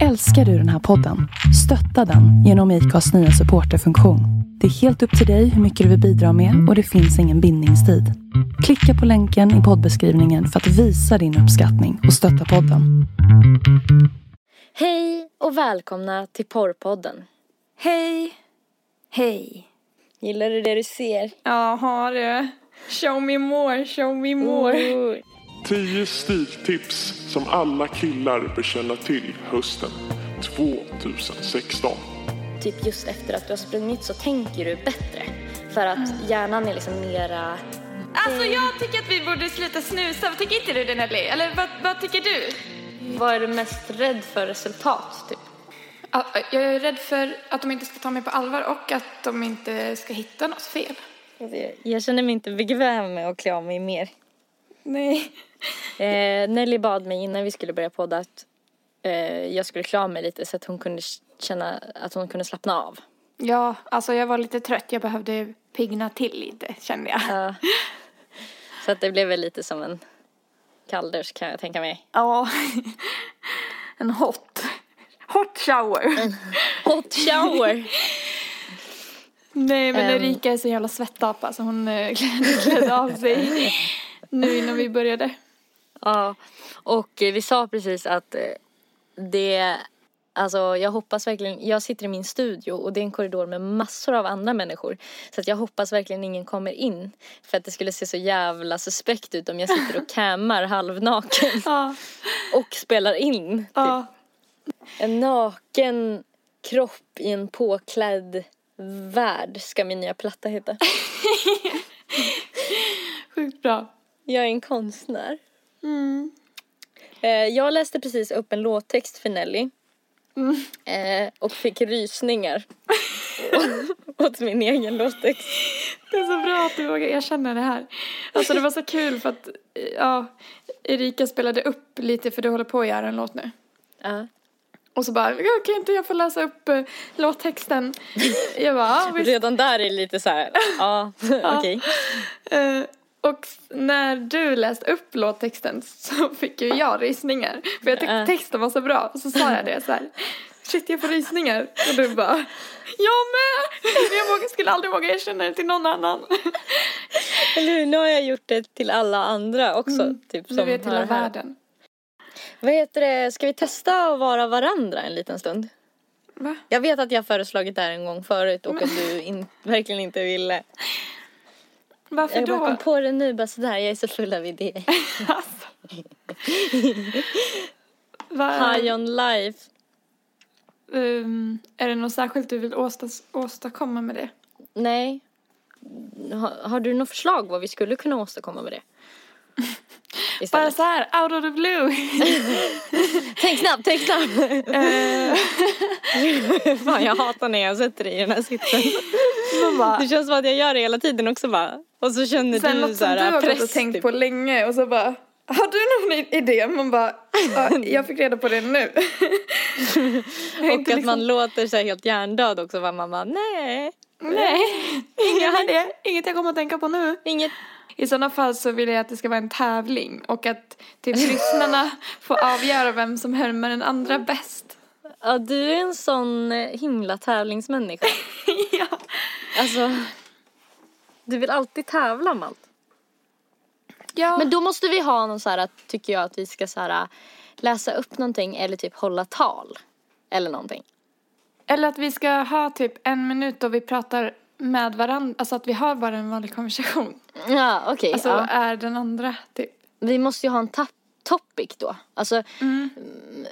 Älskar du den här podden? Stötta den genom IKAs nya supporterfunktion. Det är helt upp till dig hur mycket du vill bidra med och det finns ingen bindningstid. Klicka på länken i poddbeskrivningen för att visa din uppskattning och stötta podden. Hej och välkomna till Porrpodden. Hej! Hej! Gillar du det du ser? Ja, har du. Show me more, show me more. Oh. 10 stiltips som alla killar bör känna till hösten 2016. Typ just efter att du har sprungit så tänker du bättre. För att hjärnan är liksom mera... Alltså jag tycker att vi borde sluta snusa. Vad tycker inte du det Nelly? Eller vad, vad tycker du? Vad är du mest rädd för resultat? Typ? Ja, Jag är rädd för att de inte ska ta mig på allvar och att de inte ska hitta något fel. Jag- Jag känner mig inte bekväm med att klä av mig mer. Nej. Eh, Nelly bad mig innan vi skulle börja podda att eh, jag skulle av mig lite så att hon kunde känna att hon kunde slappna av. Ja, alltså jag var lite trött. Jag behövde pigna till lite kände jag. Ja. Så att det blev väl lite som en kalldusch kan jag tänka mig. Ja. En hot. Hot shower. Hot shower! Nej men. Erika är så jävla svettapa så hon eh, klädde av sig nu innan vi började. Ja, och eh, vi sa precis att eh, det, alltså jag hoppas verkligen, jag sitter i min studio och det är en korridor med massor av andra människor. Så att jag hoppas verkligen ingen kommer in. För att det skulle se så jävla suspekt ut om jag sitter och cammar halvnaken Ja. och spelar in. Typ. ja. En naken kropp i en påklädd värld ska min nya platta heta. Sjukt bra. Jag är en konstnär. Mm. Eh, Jag läste precis upp en låttext för Nelly. Eh, och fick rysningar åt min egen låttext. Det är så bra att du vågar erkänna det här. Alltså det var så kul för att, ja, Erika spelade upp lite för du håller på att göra en låt nu. Ja. Och så bara, ja, kan inte jag få läsa upp eh, låttexten? Jag bara, visst. Redan där är det lite så här, ja, okej. Och när du läste upp låttexten så fick ju jag rysningar. För jag tyckte texten var så bra. Och så sa jag det så här. Shit jag får rysningar. Och du bara. Jag med! Jag skulle aldrig våga erkänna det till någon annan. Eller hur, nu har jag gjort det till alla andra också. Typ, Du som vet hela här. världen. Vad heter det, ska vi testa att vara varandra en liten stund? Va? Jag vet att jag föreslagit det här en gång förut och att du in, verkligen inte ville. Varför Jag då? kom på det nu bara sådär, jag är så full av idéer. Alltså. High on life. um, är det något särskilt du vill åstas, åstadkomma med det? Nej. Har, har du något förslag vad vi skulle kunna åstadkomma med det? Bara så här, out of the blue. Tänk snabbt, tänk snabbt! Eh, Fan jag hatar när jag sätter dig i den här sitsen. bara, Det känns som att jag gör det hela tiden också bara. Och så känner Sen du något så som här du har gått press. och tänkt typ. på länge och så bara har du någon idé? Man bara, ja, jag fick reda på det nu. Och att liksom- man låter sig helt hjärndöd också. Man bara, nej. Nej, ingen idé. Inget jag kommer att tänka på nu. Inget. I sådana fall så vill jag att det ska vara en tävling och att typ lyssnarna får avgöra vem som härmar den andra bäst. Ja, du är en sån himla tävlingsmänniska. ja. Alltså. Du vill alltid tävla om allt. ja. Men då måste vi ha någon så här, att- tycker jag, att vi ska så här läsa upp någonting eller typ hålla tal. Eller någonting. Eller att vi ska ha typ en minut då vi pratar med varandra, alltså att vi har bara en vanlig konversation. Ja, okej. Alltså ja. är den andra typ. Vi måste ju ha en ta- topic då. Alltså Mm.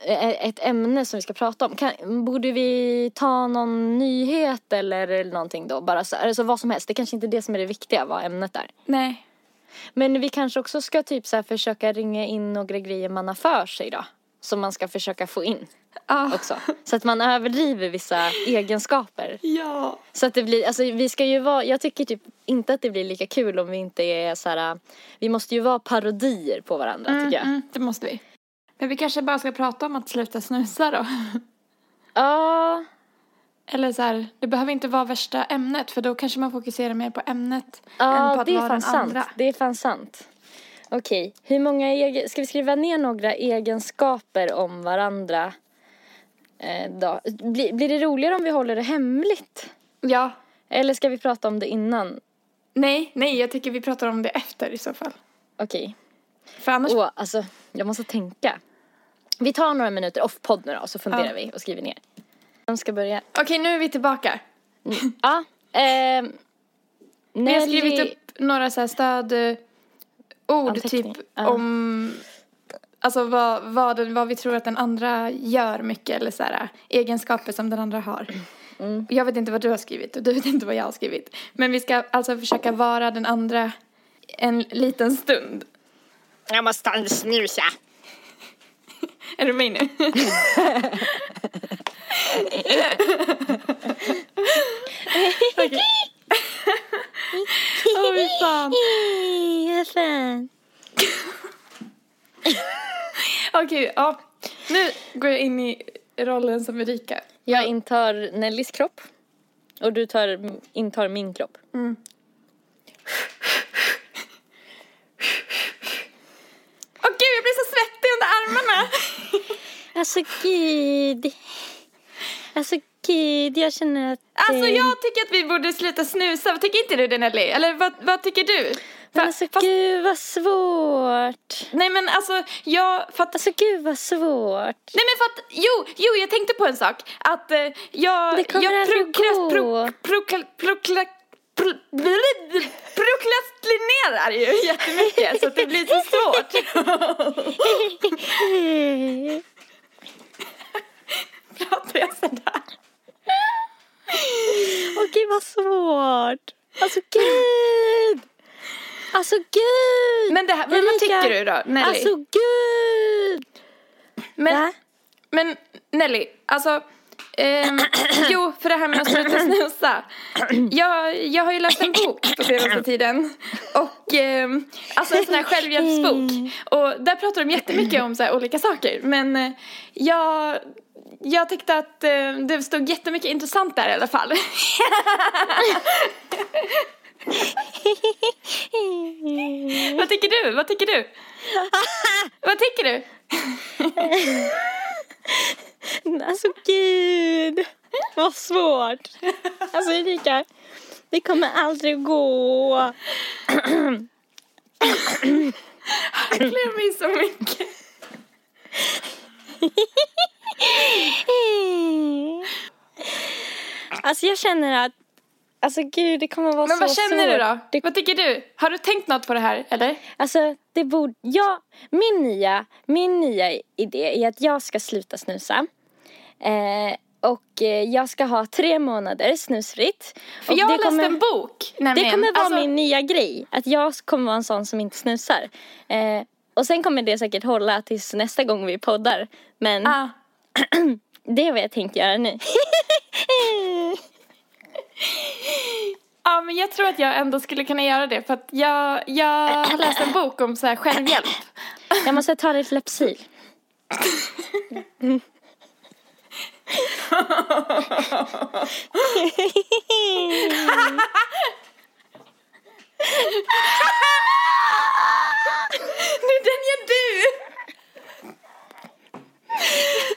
eh, ett ämne som vi ska prata om. Kan, borde vi ta någon nyhet eller någonting då? Bara så, alltså vad som helst. Det kanske inte är det som är det viktiga, vad ämnet är. Nej. Men vi kanske också ska typ så försöka ringa in några grejer man har för sig då. Som man ska försöka få in Ja. också. Så att man överdriver vissa egenskaper. Ja. Så att det blir, alltså vi ska ju vara, jag tycker typ inte att det blir lika kul om vi inte är så här, vi måste ju vara parodier på varandra tycker jag. Mm, det måste vi. Men vi kanske bara ska prata om att sluta snusa då. Ja, Eller så här, det behöver inte vara värsta ämnet för då kanske man fokuserar mer på ämnet än på ja att det är vara fan den sant. andra. Det är fan sant. Okej, hur många egen, ska vi skriva ner några egenskaper om varandra eh, då. Blir, blir det roligare om vi håller det hemligt? Ja. Eller ska vi prata om det innan? Nej, nej, jag tycker vi pratar om det efter i så fall. Okej. För annars... Åh, alltså, jag måste tänka. Vi tar några minuter off-podd nu då, så funderar Ja. vi och skriver ner. Vem ska börja? Okej, nu är vi tillbaka. Ja, ehm... Vi har Nelly- skrivit upp några så här stödord Anteckning, typ om Alltså vad, vad, den- vad vi tror att den andra gör mycket eller så här, egenskaper som den andra har. Mm. Jag vet inte vad du har skrivit och du vet inte vad jag har skrivit. Men vi ska alltså försöka vara den andra en liten stund. Jag måste snusa. Är du med nu? Okej. Åh, fy fan. Vad fan. Okej, ja. Nu går jag in i rollen som Erika. Jag intar Nellys kropp. Och du tar, intar min kropp. Åh gud, jag blir så svettig under armarna. Alltså gud. Alltså gud, jag känner att... Alltså eh, jag tycker att vi borde sluta snusa. Tycker inte du det Nelly? Eller vad, vad tycker du? Men alltså fast- gud vad svårt. Nej men alltså jag fattar Alltså gud vad svårt. Nej men för att, jo, jo jag tänkte på en sak. Att eh, jag, Det kommer jag aldrig prokrast- gå. pro, prokla, prokla, pro, prokrastinerar ju jättemycket så att det blir så svårt. Pratar jag sådär? Okej vad svårt. Alltså gud. Alltså gud. Men, det här, men vad tycker du då Nelly? Alltså gud. men, men Nelly, alltså ehm, jo, för det här med att sluta snusa. Jag, jag har ju läst en bok på senaste tiden. Och ehm, alltså en sån här självhjälpsbok. Och där pratar de jättemycket om så här olika saker. Men eh, jag, jag tyckte att eh, det stod jättemycket intressant där i alla fall. Vad tycker du? Vad tycker du? Vad tycker du? Alltså gud. Vad svårt. Alltså Erika. Det kommer aldrig gå. Blev mig så mycket. Alltså jag känner att Alltså gud, det kommer vara Men så vad känner du svårt. då? Det, Vad tycker du? Har du tänkt något på det här eller? alltså, det borde... Ja, min nya, min nya idé är att jag ska sluta snusa. Eh, och eh, jag ska ha tre månader snusfritt. För och jag har det läst kommer, en bok Det nämligen. kommer vara Alltså, min nya grej. Att jag kommer vara en sån som inte snusar. Eh, och sen kommer det säkert hålla tills nästa gång vi poddar. Men Ah, det är vad jag tänkte göra nu. ja men jag tror att jag ändå skulle kunna göra det för att jag, jag läst en bok om så här självhjälp. jag måste ta lite Lypsyl. Nej den gör du!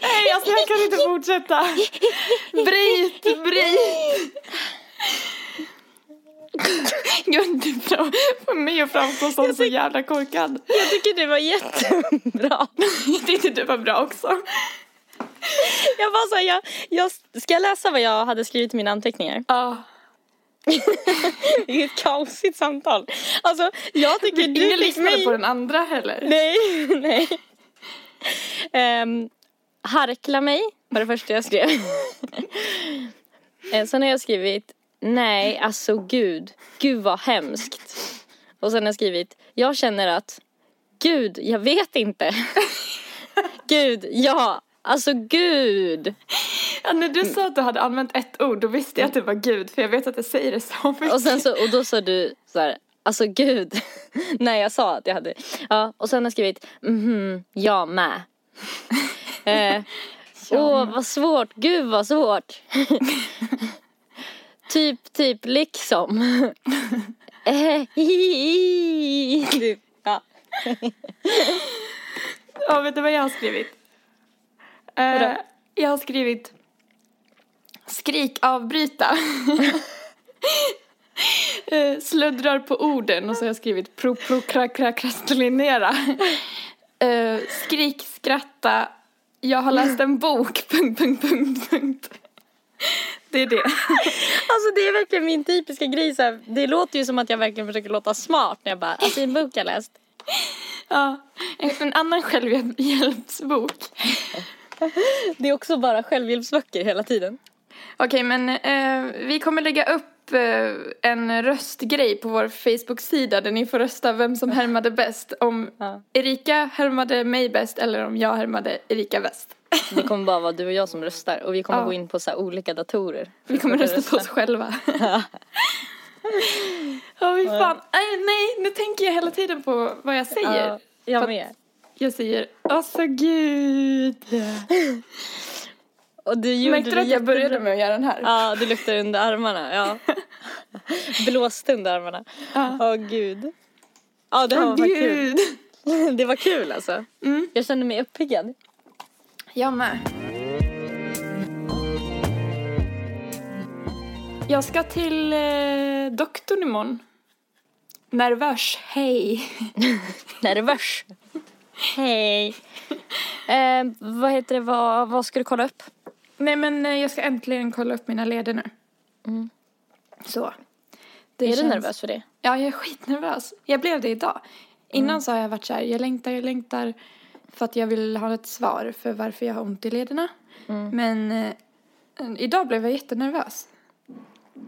Nej alltså jag kan inte fortsätta. Bryt, bryt. Gud, du får mig att framstå som så jävla korkad. Jag tycker det var jättebra. Jag tyckte du var bra också. Jag bara så här, jag, jag, ska jag läsa vad jag hade skrivit i mina anteckningar? Ja. Det är ett kaosigt samtal. Alltså, jag tycker du Ingen fick lyssnade mig... på den andra heller. Nej, nej. Um, harkla mig var det första jag skrev. Eh, sen har jag skrivit nej, alltså gud, gud vad hemskt. Och sen har jag skrivit jag känner att gud, jag vet inte. gud, ja, alltså gud. Ja, när du sa att du hade använt ett ord då visste jag att det var Gud för jag vet att jag säger det så mycket. Och sen så, och då sa du så här, alltså gud, när jag sa att jag hade, ja, och sen har jag skrivit, mhm, jag med. eh, Åh, vad svårt, gud vad svårt. Typ, typ, liksom. Eh, typ, ja. Ja, vet du vad jag har skrivit? Eh? Jag har skrivit skrik avbryta. Eh, Sluddrar på orden och så har jag skrivit pro pro kra kra kraslinera. Eh, Skrik skratta. Jag har läst en bok. Punkt, punkt, punkt, punkt. Det är det. Alltså det är verkligen min typiska grej så här. Det låter ju som att jag verkligen försöker låta smart när jag bara, alltså i en bok jag läst. Ja, en, annan självhjälpsbok. Det är också bara självhjälpsböcker hela tiden. Okej, men eh, vi kommer lägga upp eh, en röstgrej på vår Facebook-sida där ni får rösta vem som härmade bäst. Om. Erika härmade mig bäst eller om jag härmade Erika bäst. Det kommer bara vara du och jag som röstar och vi kommer Ja. gå in på så olika datorer. Vi kommer rösta på oss själva. Ja, fy fan. Nej, nej, nu tänker jag hela tiden på vad jag säger. Ja, jag med. Jag säger, alltså gud. Och du gjorde Märkte du att jag började med att göra den här? Ja, det luktar under armarna. Ja. Blåste under armarna. Ja. Åh gud. Ja, det här Åh var fan kul. gud. Det var kul alltså. Mm. Jag kände mig uppiggad. Jag med. Jag ska till eh, doktorn imorgon. Nervös, hej. Nervös. Hej. Eh, vad heter det, vad, vad ska du kolla upp? Nej men eh, jag ska äntligen kolla upp mina leder nu. Mm. Så. Det är du känns- nervös för det? Ja, jag är skitnervös. Jag blev det idag. Innan Mm. så har jag varit så här, jag längtar, jag längtar för att jag vill ha ett svar för varför jag har ont i lederna. Mm. Men eh, idag blev jag jättenervös.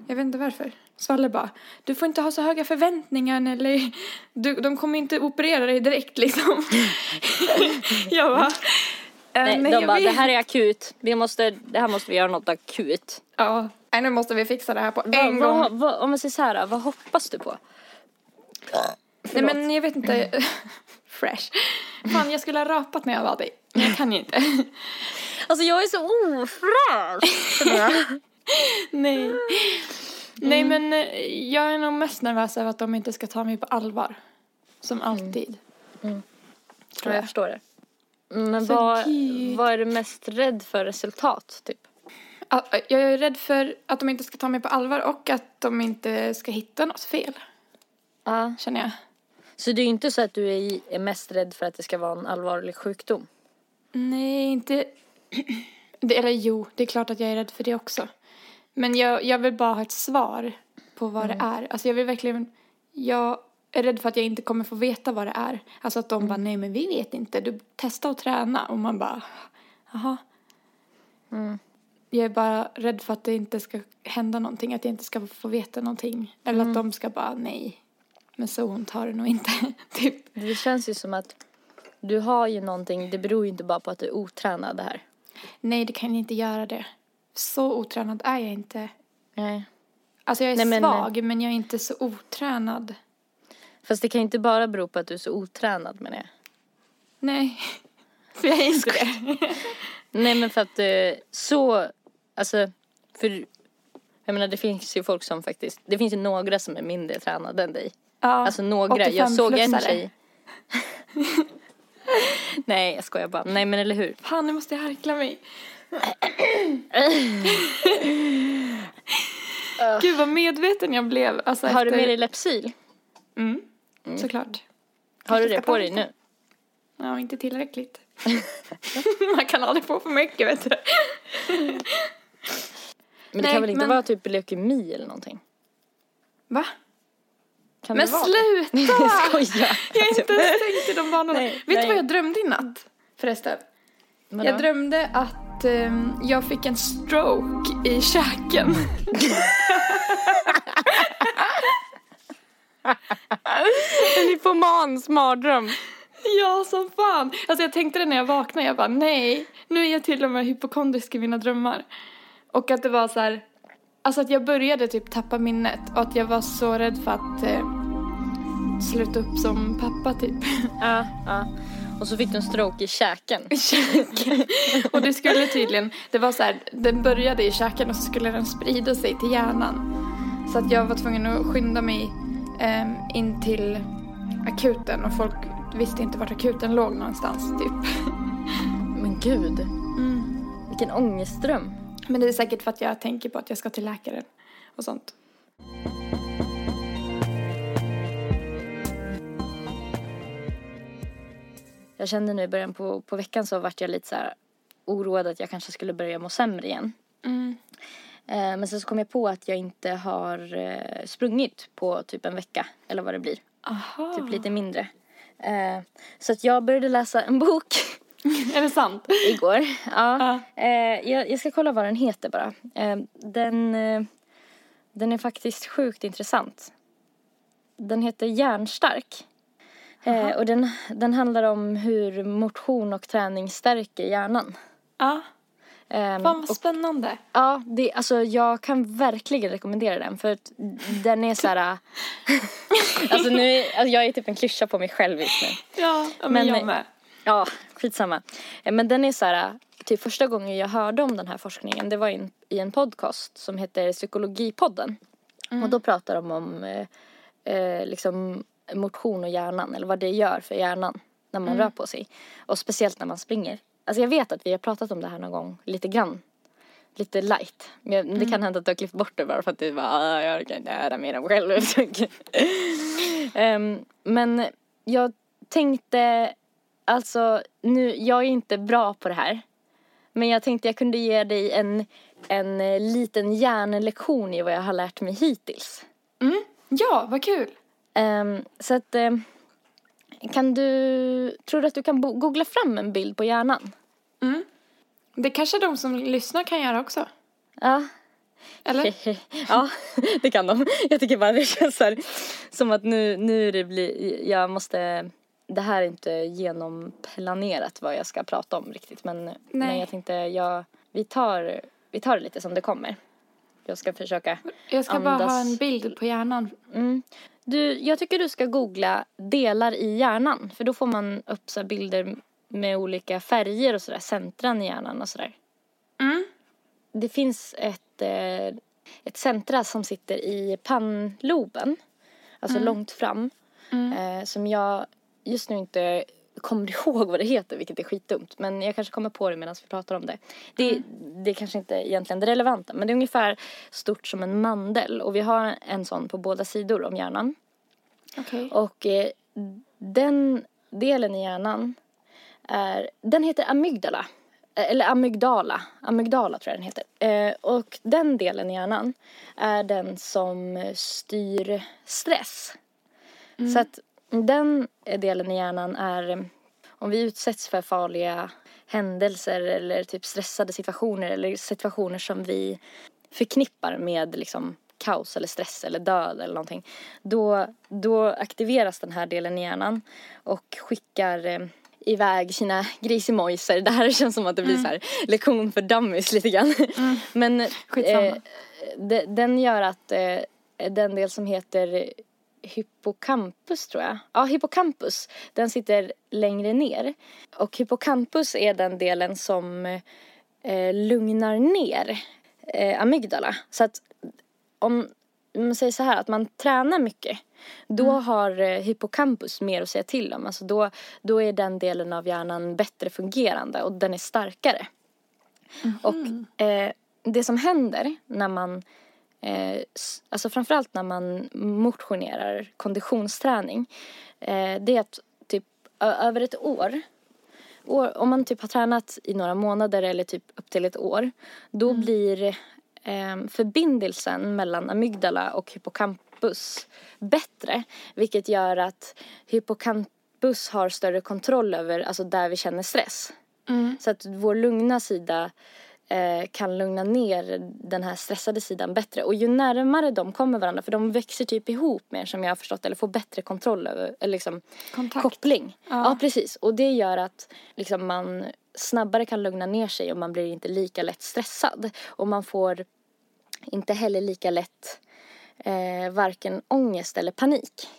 Jag vet inte varför. Svalle bara, du får inte ha så höga förväntningar eller du, de kommer inte operera dig direkt liksom. jag bara, eh, Nej, nej, de bara, vet. det här är akut. Vi måste, det här måste vi göra något akut. Ja, nej, nu måste vi fixa det här på Va, en gång. vad, vad, om man säger så här, vad hoppas du på? Nej men jag vet inte. Fresh. Fan jag skulle ha rapat när jag var dig. Men jag kan ju inte. Alltså jag är så ofräsch. Nej. Nej men eh, jag är nog mest nervös över att de inte ska ta mig på allvar. Som alltid. Ja, Tror jag jag. förstår det. Men vad, gud. vad är du mest rädd för resultat, typ? Ja, Jag är rädd för att de inte ska ta mig på allvar och att de inte ska hitta något fel. Ja. Känner jag. Så det är inte så att du är, är mest rädd för att det ska vara en allvarlig sjukdom? Nej, inte... Det, eller jo, det är klart att jag är rädd för det också. Men jag, jag vill bara ha ett svar på vad det är. Alltså jag vill verkligen... Jag är rädd för att jag inte kommer få veta vad det är. Alltså att de bara, nej men vi vet inte. Du testa och träna. Och man bara, jaha. Jag är bara rädd för att det inte ska hända någonting. Att jag inte ska få veta någonting. Eller att de ska bara, nej. Men så ont har det nog inte. typ. Det känns ju som att du har ju någonting, det beror ju inte bara på att du är otränad det här. Nej, det kan inte göra det. Så otränad är jag inte. Nej. Alltså jag är Nej, men- svag, men jag är inte så otränad. Fast det kan ju inte bara bero på att du är så otränad med det. Nej, för jag är inte det. Nej men för att eh, så, alltså, för jag menar det finns ju folk som faktiskt, det finns ju några som är mindre tränade än dig. Ja, Alltså några, jag 85 såg en tjej. Nej jag skojar bara, nej men eller hur. Fan, nu måste jag harkla mig. Gud vad medveten jag blev. Alltså, Har du efter... med dig Lepsyl? Mm, såklart. Har du det på dig nu? Ja, inte tillräckligt. Man kan aldrig få för mycket, vet du. Men det Nej, kan väl inte men- vara typ leukemi eller någonting? Va? Kan Men det vara sluta! det? Jag skojar. Jag har inte ens tänkt i de banorna. Nej, vet du vad jag drömde i natt? Förresten. Vadå? Jag drömde att ehm, jag fick en stroke i käken. En hypomans mardröm. ja, som fan. Alltså jag tänkte det när jag vaknade. Jag bara nej, nu är jag till och med hypokondrisk i mina drömmar. Och att det var så här, alltså att jag började typ tappa minnet och att jag var så rädd för att eh, sluta upp som pappa typ. Ja, ja. Och så fick du en stroke i käken. käken. Och det skulle tydligen, det var så här, den började i käken och så skulle den sprida sig till hjärnan. Så att jag var tvungen att skynda mig ehm, in till akuten och folk visste inte vart akuten låg någonstans typ. Men gud. Vilken ångestdröm. Men det är säkert för att jag tänker på att jag ska till läkaren och sånt. Jag kände nu i början på, på veckan så vart jag lite så här oroad att jag kanske skulle börja må sämre igen. Mm. Eh, men sen så kom jag på att jag inte har eh, sprungit på typ en vecka eller vad det blir. Aha. Typ lite mindre. Eh, så att jag började läsa en bok Är det sant? igår. Ja. Ja. Jag, jag ska kolla vad den heter bara. Den, den är faktiskt sjukt intressant. Den heter Järnstark. Eh, och den, den handlar om hur motion och träning stärker hjärnan. Ja. Ehm, Fan vad och, spännande. ja, det, alltså jag kan verkligen rekommendera den för att den är så här. alltså nu, är- alltså jag är typ en klyscha på mig själv just nu. Ja, men, Men- jag med. Ja, skitsamma. Eh, Men den är så här, typ första gången jag hörde om den här forskningen, det var i en, i en podcast som heter Psykologipodden. Och då pratar de om eh, eh, liksom motion och hjärnan, eller vad det gör för hjärnan när man rör på sig. Och speciellt när man springer. Alltså jag vet att vi har pratat om det här någon gång, lite grann. Lite light. Men det kan hända att du har klippt bort det bara för att du bara, "Ah, jag kan inte höra mer om själv. Ehm, men jag tänkte, alltså nu, jag är inte bra på det här. Men jag tänkte jag kunde ge dig en, en eh, liten hjärnlektion i vad jag har lärt mig hittills. Mm. Ja, vad kul. Ehm, så att, ehm, kan du, tror du att du kan googla fram en bild på hjärnan? Det kanske de som lyssnar kan göra också. Ja. Eller? ja, det kan de. Jag tycker bara det känns här, som att nu, nu det blir, jag måste, det här är inte genomplanerat vad jag ska prata om riktigt men, men jag tänkte jag, vi tar, vi tar det lite som det kommer. Jag ska försöka Jag ska bara andas. ha en bild på hjärnan. Mm. Du, jag tycker du ska googla delar i hjärnan för då får man upp så bilder med olika färger och sådär, centran i hjärnan och sådär. Mm. Det finns ett, eh, ett centra som sitter i pannloben, alltså långt fram, eh, som jag just nu inte kommer ihåg vad det heter, vilket är skitdumt. Men jag kanske kommer på det medan vi pratar om det. Det, det är kanske inte egentligen det relevanta, men det är ungefär stort som en mandel. Och vi har en sån på båda sidor om hjärnan. Okej. Och eh, den delen i hjärnan är, den heter amygdala. Eh, Eller amygdala, amygdala tror jag den heter. Eh, och den delen i hjärnan är den som styr stress. Så att den delen i hjärnan är, om vi utsätts för farliga händelser eller typ stressade situationer eller situationer som vi förknippar med liksom kaos eller stress eller död eller någonting. Då, då aktiveras den här delen i hjärnan och skickar eh, iväg sina grisimojser. Det här känns som att det blir så här lektion för dummies lite grann. Men eh, de, den gör att eh, den del som heter hippocampus tror jag. Ja, hippocampus. Den sitter längre ner. Och hippocampus är den delen som eh, lugnar ner eh, amygdala. Så att om man säger så här att man tränar mycket då har eh, hippocampus mer att säga till om. Alltså då, då är den delen av hjärnan bättre fungerande och den är starkare. Och eh, det som händer när man Eh, alltså framförallt när man motionerar, konditionsträning. Eh, det är att typ över ett år, år, om man typ har tränat i några månader eller typ upp till ett år, då blir eh, förbindelsen mellan amygdala och hippocampus bättre. Vilket gör att hippocampus har större kontroll över, alltså där vi känner stress. Så att vår lugna sida kan lugna ner den här stressade sidan bättre. Och ju närmare de kommer varandra, för de växer typ ihop mer som jag har förstått, eller får bättre kontroll över, eller liksom Kontakt. koppling. Ja. Ja. precis. Och det gör att liksom man snabbare kan lugna ner sig och man blir inte lika lätt stressad. Och man får inte heller lika lätt eh, varken ångest eller panik.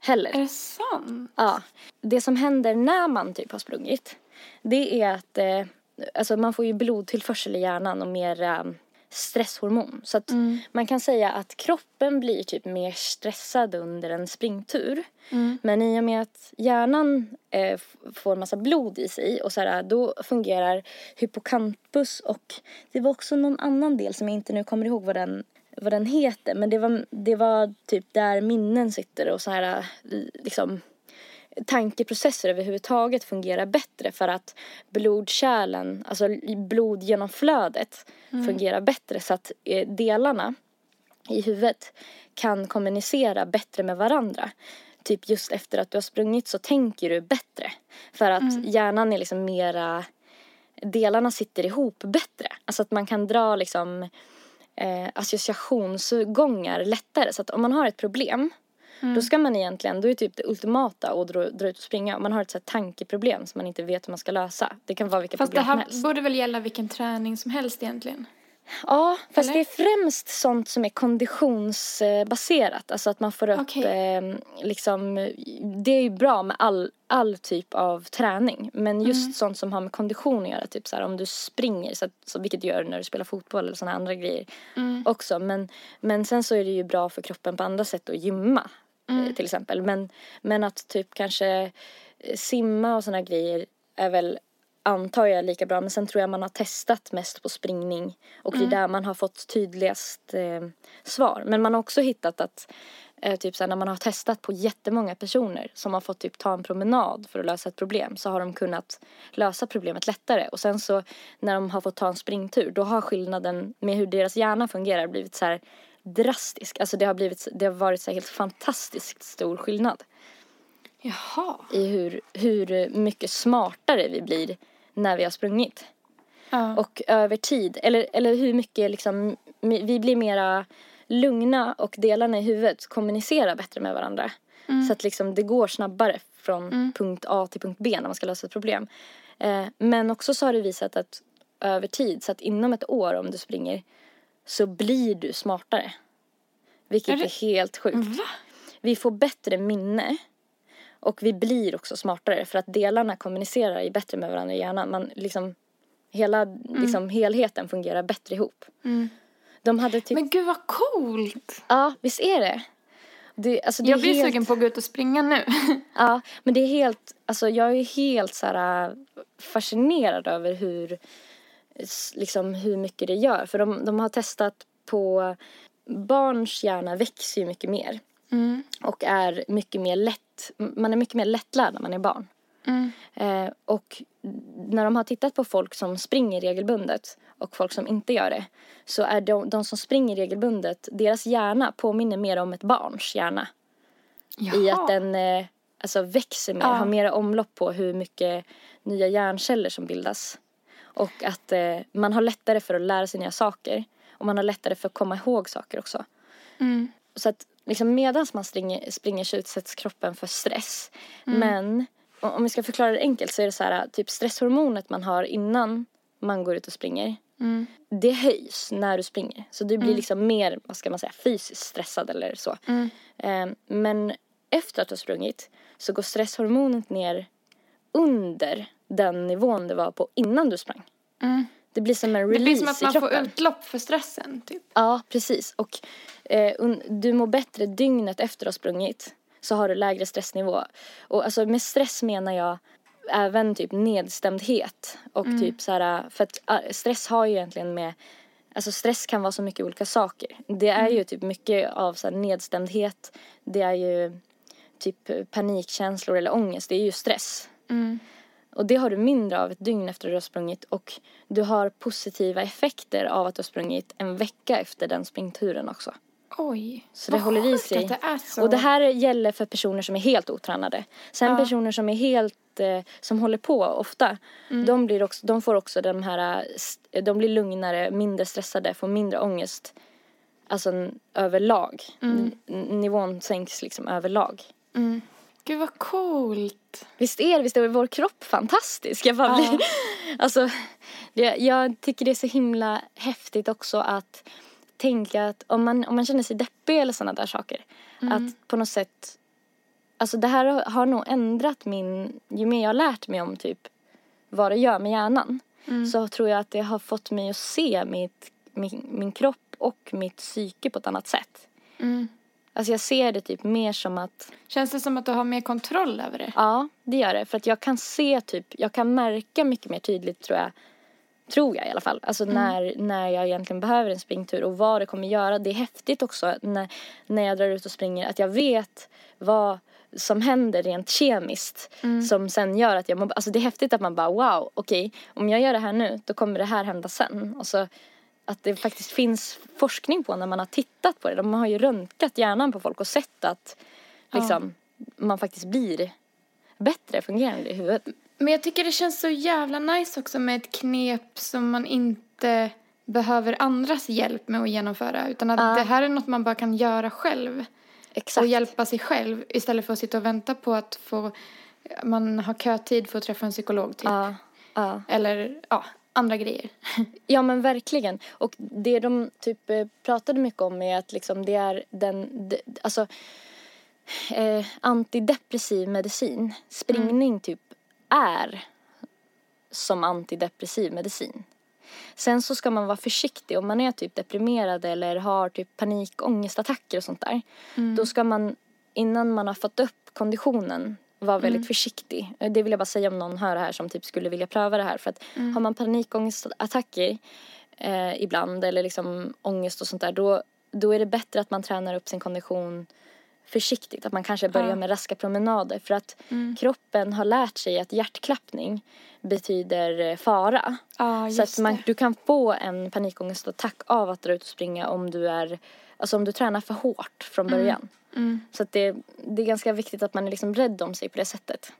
Heller. Är det sant? Ja. Det som händer när man typ har sprungit, det är att eh, alltså man får ju blodtillförsel i hjärnan och mer eh, stresshormon. Så att Mm. man kan säga att kroppen blir typ mer stressad under en springtur. Mm. Men i och med att hjärnan eh, får massa blod i sig och så här, då fungerar hippocampus och det var också någon annan del som jag inte nu kommer ihåg vad den, vad den heter. Men det var, det var typ där minnen sitter och så här eh, liksom tankeprocesser överhuvudtaget fungerar bättre för att blodkärlen, alltså blodgenomflödet fungerar bättre så att eh, delarna i huvudet kan kommunicera bättre med varandra. Typ just efter att du har sprungit så tänker du bättre. För att hjärnan är liksom mera, delarna sitter ihop bättre. Alltså att man kan dra liksom eh, associationsgångar lättare. Så att om man har ett problem då ska man egentligen, då är typ det ultimata att dra, dra ut och springa. Om man har ett så här tankeproblem som man inte vet hur man ska lösa. Det kan vara vilka Fast det problem som här helst. borde väl gälla vilken träning som helst egentligen? Ja, fast Eller? det är främst sånt som är konditionsbaserat. Alltså att man får upp Okej. eh, liksom, det är ju bra med all, all typ av träning. Men just Mm. sånt som har med kondition att göra, typ så här om du springer, så, att, så vilket du gör när du spelar fotboll eller sådana andra grejer Mm. också. Men, men sen så är det ju bra för kroppen på andra sätt att gymma Mm. eh, till exempel. Men, men att typ kanske eh, simma och sådana grejer är väl antar jag lika bra. Men sen tror jag man har testat mest på springning. Och Mm. det är där man har fått tydligast eh, svar. Men man har också hittat att eh, typ såhär, när man har testat på jättemånga personer som har fått typ ta en promenad för att lösa ett problem så har de kunnat lösa problemet lättare. Och sen så när de har fått ta en springtur då har skillnaden med hur deras hjärna fungerar blivit så här drastisk. Alltså det har, blivit, det har varit så här helt fantastiskt stor skillnad Jaha. i hur, hur mycket smartare vi blir när vi har sprungit. Ja. Och över tid, eller, eller hur mycket liksom, vi blir mera lugna och delarna i huvudet kommunicerar bättre med varandra. Så att liksom det går snabbare från punkt A till punkt B när man ska lösa ett problem. Eh, men också så har det visat att över tid, så att inom ett år om du springer så blir du smartare. Vilket Är är, det- helt sjukt. Va? Vi får bättre minne och vi blir också smartare för att delarna kommunicerar ju bättre med varandra i hjärnan. Man liksom, hela liksom, helheten fungerar bättre ihop. Mm. De hade typ, Men gud vad coolt! ja visst är det? det, alltså, det Jag är blir helt, sugen på att gå ut och springa nu. Ja, men det är helt, alltså jag är helt så här äh, fascinerad över hur, liksom hur mycket det gör. För de, de har testat på, barns hjärna växer ju mycket mer. Mm. och är mycket mer lätt, man är mycket mer lättlärd när man är barn. Mm. Eh, och när de har tittat på folk som springer regelbundet och folk som inte gör det så är de, de som springer regelbundet, deras hjärna påminner mer om ett barns hjärna. I att den eh, alltså växer mer, Ja. har mer omlopp på hur mycket nya hjärnceller som bildas. Och att eh, man har lättare för att lära sig nya saker. Och man har lättare för att komma ihåg saker också. Mm. Så att liksom medan man springer, springer så utsätts kroppen för stress. Men o- om vi ska förklara det enkelt så är det så här typ stresshormonet man har innan man går ut och springer. Mm. Det höjs när du springer. Så du blir liksom mer, vad ska man säga, fysiskt stressad eller så. Mm. Eh, men efter att du har sprungit så går stresshormonet ner under den nivån det var på innan du sprang. Mm. Det blir som en Det release blir som att man i kroppen. får utlopp för stressen, typ. Ja, precis. Och eh, du mår bättre dygnet efter att ha sprungit. Så har du lägre stressnivå. Och alltså med stress menar jag även typ nedstämdhet. Och typ så här, för att ah, stress har ju egentligen med Alltså stress kan vara så mycket olika saker. Det är ju typ mycket av så här nedstämdhet. Det är ju typ panikkänslor eller ångest. Det är ju stress. Mm. Och det har du mindre av ett dygn efter att du har sprungit och du har positiva effekter av att du har sprungit en vecka efter den springturen också. Oj. Så det håller i sig. Det är så. Och det här gäller för personer som är helt otränade. Sen Ja. personer som är helt, eh, som håller på ofta, Mm. de, blir också, de får också de här, eh, de blir lugnare, mindre stressade, får mindre ångest. Alltså överlag. Mm. Nivån sänks liksom överlag. Mm. Gud vad coolt. Visst är det, visst är vår kropp fantastisk? Jag, bara Ja. blir, alltså, det, jag tycker det är så himla häftigt också att tänka att om man, om man känner sig deppig eller sådana där saker. Att på något sätt, alltså det här har, har nog ändrat min, ju mer jag har lärt mig om typ vad det gör med hjärnan. Så tror jag att det har fått mig att se mitt min, min kropp och mitt psyke på ett annat sätt. Mm. Alltså jag ser det typ mer som att Känns det som att du har mer kontroll över det? Ja, det gör det. För att jag kan se typ, jag kan märka mycket mer tydligt tror jag. Tror jag i alla fall. Alltså när, när jag egentligen behöver en springtur och vad det kommer göra. Det är häftigt också när, när jag drar ut och springer att jag vet vad som händer rent kemiskt. Som sen gör att jag mår, Alltså det är häftigt att man bara wow, okej, om jag gör det här nu då kommer det här hända sen. Och så att det faktiskt finns forskning på när man har tittat på det. De har ju röntgat hjärnan på folk och sett att liksom, man faktiskt blir bättre fungerande i huvudet. Men jag tycker det känns så jävla nice också med ett knep som man inte behöver andras hjälp med att genomföra. Utan att Ja. det här är något man bara kan göra själv. Exakt. Och hjälpa sig själv istället för att sitta och vänta på att få, man har kötid för att träffa en psykolog typ. Ja, ja. Eller ja, andra grejer. ja men verkligen. Och det de typ eh, pratade mycket om är att liksom det är den, de, alltså eh, antidepressiv medicin, springning typ är som antidepressiv medicin. Sen så ska man vara försiktig om man är typ deprimerad eller har typ panikångestattacker och sånt där. Då ska man innan man har fått upp konditionen vara väldigt försiktig. Eh, Det vill jag bara säga om någon hör det här som typ skulle vilja pröva det här. För att har man panikångestattacker eh, ibland eller liksom ångest och sånt där då, då är det bättre att man tränar upp sin kondition försiktigt. Att man kanske börjar med raska promenader. För att kroppen har lärt sig att hjärtklappning betyder eh, fara. Ja, Så att man, du kan få en panikångestattack av att dra ut och springa om du är Alltså om du tränar för hårt från början. Så att det, det är ganska viktigt att man är liksom rädd om sig på det sättet.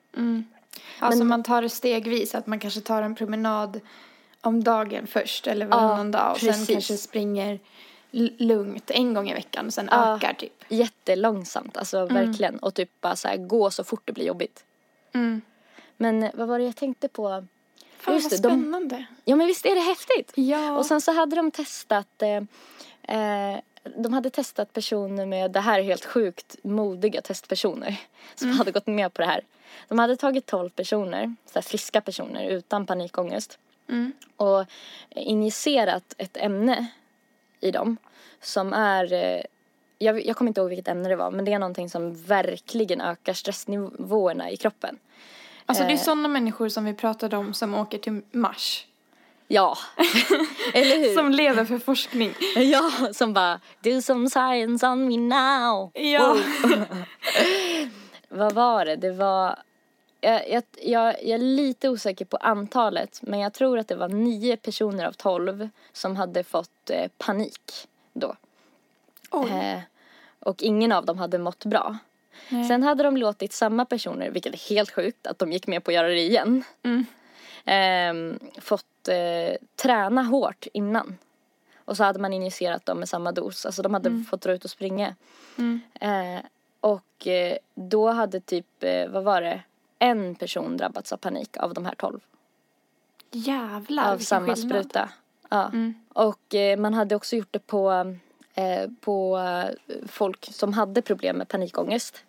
Alltså man tar det stegvis, att man kanske tar en promenad om dagen först eller varannan dag och sen precis. kanske springer lugnt en gång i veckan och sen Ja. ökar typ. Jättelångsamt, alltså verkligen. Och typ bara så här, gå så fort det blir jobbigt. Mm. Men vad var det jag tänkte på? Fan Just vad det, de- spännande. Ja men visst är det häftigt? Ja. Och sen så hade de testat eh, eh, de hade testat personer med, det här är helt sjukt modiga testpersoner som hade gått med på det här. De hade tagit 12 personer, så friska personer utan panikångest och injicerat ett ämne i dem som är, eh, jag, jag kommer inte ihåg vilket ämne det var, men det är någonting som verkligen ökar stressnivåerna i kroppen. Alltså det är eh, sådana människor som vi pratade om som åker till Mars. Ja, eller hur? Som lever för forskning. Ja, som bara do some science on me now. Ja. Vad var det? Det var, jag, jag, jag, jag är lite osäker på antalet men jag tror att det var nio personer av tolv som hade fått eh, panik då. Eh, och ingen av dem hade mått bra. Sen hade de låtit samma personer, vilket är helt sjukt att de gick med på att göra det igen, ehm, fått eh, träna hårt innan. Och så hade man injicerat dem med samma dos. Alltså de hade fått dra ut och springa. Eh, och eh, då hade typ, eh, vad var det, en person drabbats av panik av de här tolv. Jävlar Av samma skillnad. spruta. Ja. Och eh, man hade också gjort det på, eh, på folk som hade problem med panikångest.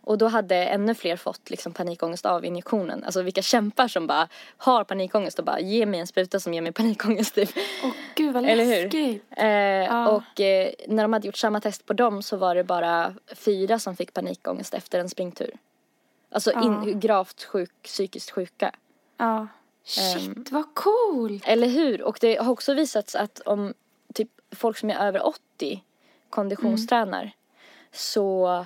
Och då hade ännu fler fått liksom panikångest av injektionen. Alltså vilka kämpar som bara har panikångest och bara ge mig en spruta som ger mig panikångest typ. Åh gud vad Eller hur? läskigt. Eh, Och eh, när de hade gjort samma test på dem så var det bara fyra som fick panikångest efter en springtur. Alltså in, gravt sjuk, psykiskt sjuka. Ja. Shit vad coolt. Eller hur? Och det har också visats att om typ folk som är över 80 konditionstränar så, ö,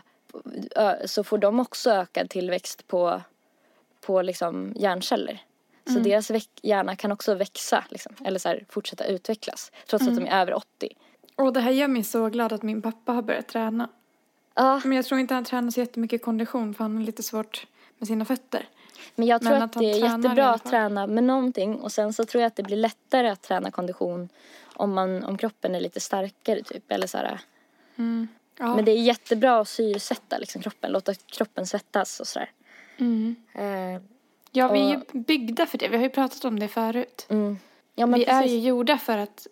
så får de också ökad tillväxt på, på liksom hjärnceller. Så deras väck, hjärna kan också växa liksom, eller så här, fortsätta utvecklas trots att de är över 80. Och det här gör mig så glad att min pappa har börjat träna. Ja, Men jag tror inte han tränar så jättemycket kondition för han har lite svårt med sina fötter. men jag tror Men att, att det är jättebra att träna med någonting och sen så tror jag att det blir lättare att träna kondition om, man, om kroppen är lite starkare typ eller så här. Ja. Men det är jättebra att syresätta liksom kroppen, låta kroppen svettas och sådär. Mm. Eh, Ja, vi är ju Och- byggda för det. Vi har ju pratat om det förut. mm. Ja vi är precis. ju gjorda för att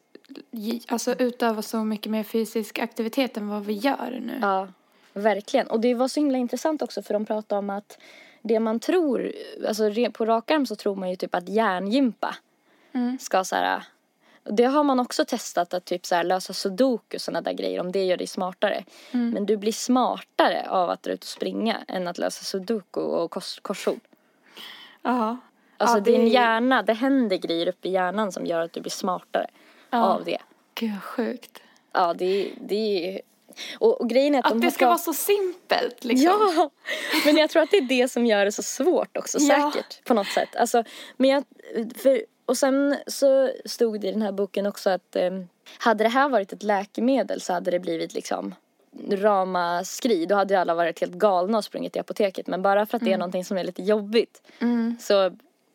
alltså, utöva så mycket mer fysisk aktivitet än vad vi gör nu. Ja, verkligen. Och det var så himla intressant också för de pratade om att det man tror, alltså på rak arm så tror man ju typ att hjärngympa Mm. ska så här, Det har man också testat att typ så här lösa sudoku och sådana där grejer om det gör dig smartare. Mm. Men du blir smartare av att dra ut och springa än att lösa sudoku och kors, korsord. Ja. Alltså Ja, det din är- hjärna, det händer grejer uppe i hjärnan som gör att du blir smartare av det. Gud vad sjukt. Ja, det, det är... Och, och grejen är att, de Att det har ska vara så simpelt liksom. Ja, men jag tror att det är det som gör det så svårt också, Ja. säkert, på något sätt. Alltså, men jag, för, och sen så stod det i den här boken också att eh, hade det här varit ett läkemedel så hade det blivit liksom ramaskri. Då hade ju alla varit helt galna och sprungit till apoteket. Men bara för att det är någonting som är lite jobbigt Mm. så,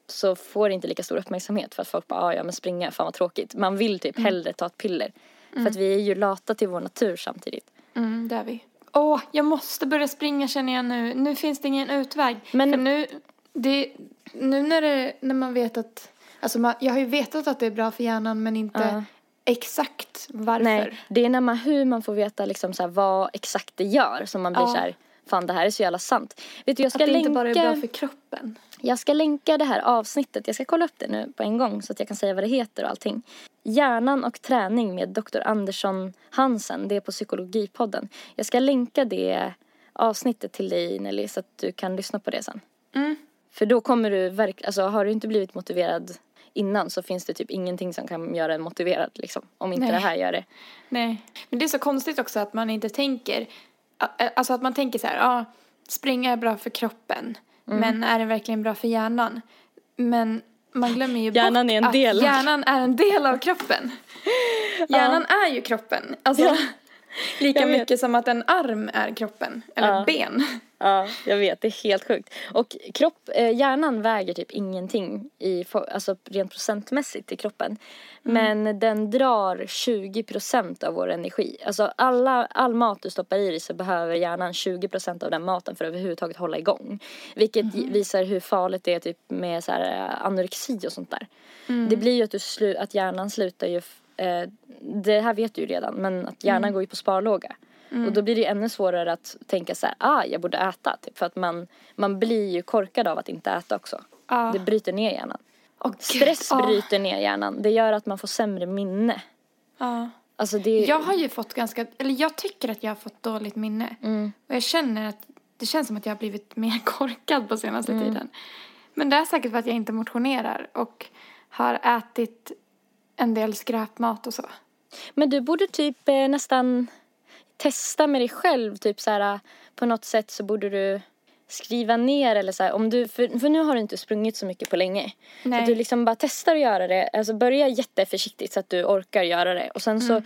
så får det inte lika stor uppmärksamhet. För att folk bara, "Ah, ja men springa, fan vad tråkigt. Man vill typ hellre ta ett piller. För att vi är ju lata till vår natur samtidigt. Mm, det är vi. Åh, jag måste börja springa känner jag nu. Nu finns det ingen utväg. Men- För nu, det, nu när, det, när man vet att, alltså man, jag har ju vetat att det är bra för hjärnan men inte Ja. exakt varför. Nej, det är när man, hur man får veta liksom så här, vad exakt det gör som man blir Ja. så här, fan det här är så jävla sant. Vet du, jag Att ska, det länka, inte bara är bra för kroppen. jag ska länka det här avsnittet, jag ska kolla upp det nu på en gång så att jag kan säga vad det heter och allting. Hjärnan och träning med Dr. Andersson Hansen, det är på Psykologipodden. Jag ska länka det avsnittet till dig Nelly så att du kan lyssna på det sen. Mm. För då kommer du verkligen, alltså har du inte blivit motiverad innan så finns det typ ingenting som kan göra en motiverad liksom. Om inte Nej. det här gör det. Nej. Men det är så konstigt också att man inte tänker, alltså att man tänker så här, ja, springa är bra för kroppen, Mm. men är det verkligen bra för hjärnan? Men man glömmer ju Hjärnan bort är en att del av- hjärnan är en del av kroppen. Hjärnan är ju kroppen. Alltså, Ja. lika mycket som att en arm är kroppen, eller Ja. ben. Ja, jag vet. Det är helt sjukt. Och kropp, eh, hjärnan väger typ ingenting i, alltså rent procentmässigt i kroppen. Men den drar 20 procent av vår energi. Alltså alla, all mat du stoppar i dig så behöver hjärnan 20 procent av den maten för att överhuvudtaget hålla igång. Vilket visar hur farligt det är typ med så här, eh, anorexi och sånt där. Det blir ju att, du slu- att hjärnan slutar ju, eh, det här vet du ju redan, men att hjärnan går ju på sparlåga. Och då blir det ännu svårare att tänka så här, ah jag borde äta. Typ, för att man, man blir ju korkad av att inte äta också. Ja. Det bryter ner hjärnan. Gud, Stress ja. bryter ner hjärnan. Det gör att man får sämre minne. Ja. Alltså det Jag har ju fått ganska, eller jag tycker att jag har fått dåligt minne. Mm. Och jag känner att det känns som att jag har blivit mer korkad på senaste Mm. tiden. Men det är säkert för att jag inte motionerar och har ätit en del skräpmat och så. Men du borde typ eh, nästan testa med dig själv. Typ så här, på något sätt så borde du skriva ner eller så här, om du, för, för nu har du inte sprungit så mycket på länge. Nej. Att du liksom bara testar att göra det, alltså börja jätteförsiktigt så att du orkar göra det. Och sen så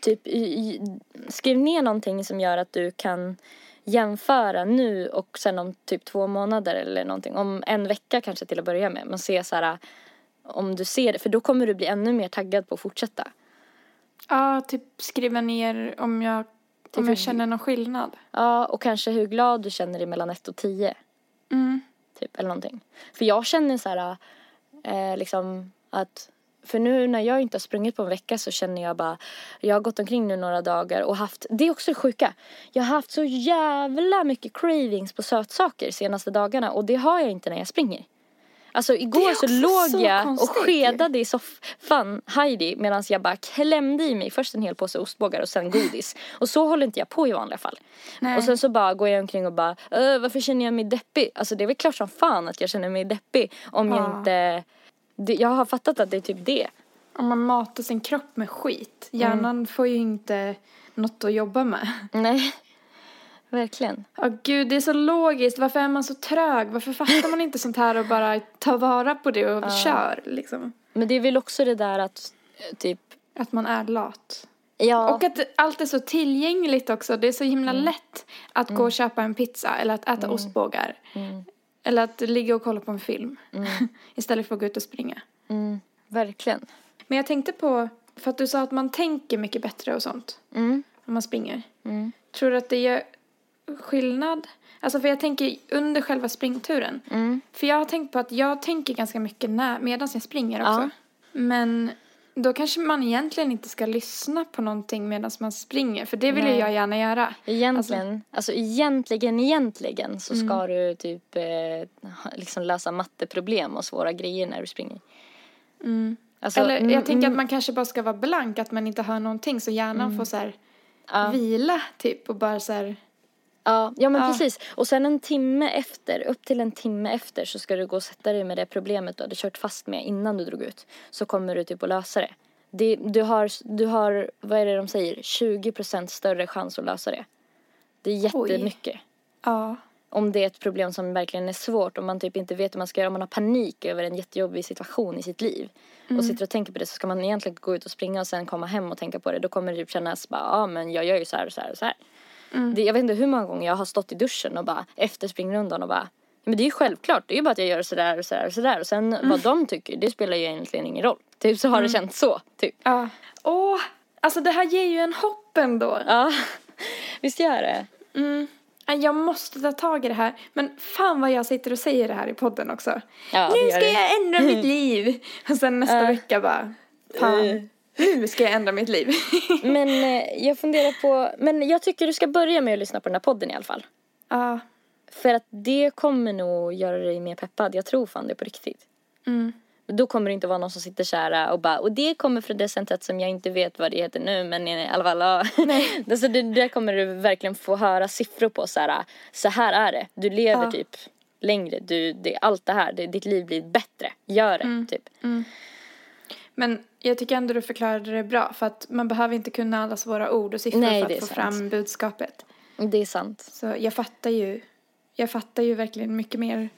typ i, skriv ner någonting som gör att du kan jämföra nu och sen om typ två månader eller någonting. Om en vecka kanske till att börja med. Men se så här om du ser det, för då kommer du bli ännu mer taggad på att fortsätta. Ja, typ skriva ner om jag, om jag hur- känner någon skillnad. Ja, och kanske hur glad du känner dig mellan ett och tio. Mm. Typ, eller någonting. För jag känner så här, eh, liksom att, för nu när jag inte har sprungit på en vecka så känner jag bara, jag har gått omkring nu några dagar och haft, det är också det sjuka. Jag har haft så jävla mycket cravings på sötsaker senaste dagarna och det har jag inte när jag springer. Alltså igår så låg så jag konstigt och skedade i soffan, Heidi, medan jag bara klämde i mig först en hel påse ostbågar och sen godis. Och så håller inte jag på i vanliga fall. Nej. Och sen så bara går jag omkring och bara, "Äh, varför känner jag mig deppig? Alltså det är väl klart som fan att jag känner mig deppig om jag Ja. inte, det, jag har fattat att det är typ det. Om man matar sin kropp med skit. Hjärnan får ju inte något att jobba med. Nej, verkligen. Ja, gud, det är så logiskt. Varför är man så trög? Varför fattar man inte sånt här och bara tar vara på det och kör, liksom? Men det är väl också det där att typ, Att man är lat. ja. Och att allt är så tillgängligt också. Det är så himla Mm. lätt att gå och köpa en pizza eller att äta ostbågar. Mm. Eller att ligga och kolla på en film. Istället för att gå ut och springa. mm, verkligen. Men jag tänkte på, för att du sa att man tänker mycket bättre och sånt. Mm. När man springer. Mm. Tror du att det gör skillnad? Alltså för jag tänker under själva springturen. Mm. För jag har tänkt på att jag tänker ganska mycket när, medan jag springer också. Ja. Men då kanske man egentligen inte ska lyssna på någonting medan man springer. För det vill Nej. jag gärna göra. Egentligen, alltså, egentligen, egentligen så ska du typ eh, liksom lösa matteproblem och svåra grejer när du springer. Mm. Alltså, Eller mm, jag tänker mm, att man kanske bara ska vara blank, att man inte hör någonting så hjärnan får så här ja. vila typ och bara så här. Ja, ja men Ja. precis. Och sen en timme efter, upp till en timme efter så ska du gå och sätta dig med det problemet du hade kört fast med innan du drog ut. Så kommer du typ att lösa det. det du, har, du har, vad är det de säger, 20% större chans att lösa det. Det är jättemycket. Ja. Om det är ett problem som verkligen är svårt, om man typ inte vet hur man ska göra, om man har panik över en jättejobbig situation i sitt liv och sitter och tänker på det så ska man egentligen gå ut och springa och sen komma hem och tänka på det. Då kommer det typ kännas bara, ja men jag gör ju så här och så här och så här. Det, jag vet inte hur många gånger jag har stått i duschen och bara efter springrundan och bara "Ja, men det är ju självklart, det är ju bara att jag gör sådär och sådär och sådär och sen vad de tycker det spelar ju egentligen ingen roll. Typ så har det känts så, typ. Ja. Åh, alltså det här ger ju en hopp ändå. Ja, visst gör det? Mm. Ja, Jag måste ta tag i det här. Men fan vad jag sitter och säger det här i podden också. Ja, nu ska jag ändra mitt liv. Och sen nästa vecka bara, fan, nu ska jag ändra mitt liv. Men eh, jag funderar på, men jag tycker du ska börja med att lyssna på den här podden i alla fall. Ja. För att det kommer nog göra dig mer peppad. Jag tror fan det på riktigt. Mm. Då kommer det inte vara någon som sitter så och bara och det kommer från det centret som jag inte vet vad det heter nu men i alla fall ja. Alltså det, där kommer du verkligen få höra siffror på så här så här är det. Du lever Ja. typ längre. Du, det, allt det här, det, ditt liv blir bättre. Gör det Mm. typ. Men jag tycker ändå du förklarade det bra. För att man behöver inte kunna alla svåra ord och siffror Nej, för att få sant. fram budskapet. Det är sant. Så jag fattar ju, jag fattar ju verkligen mycket mer.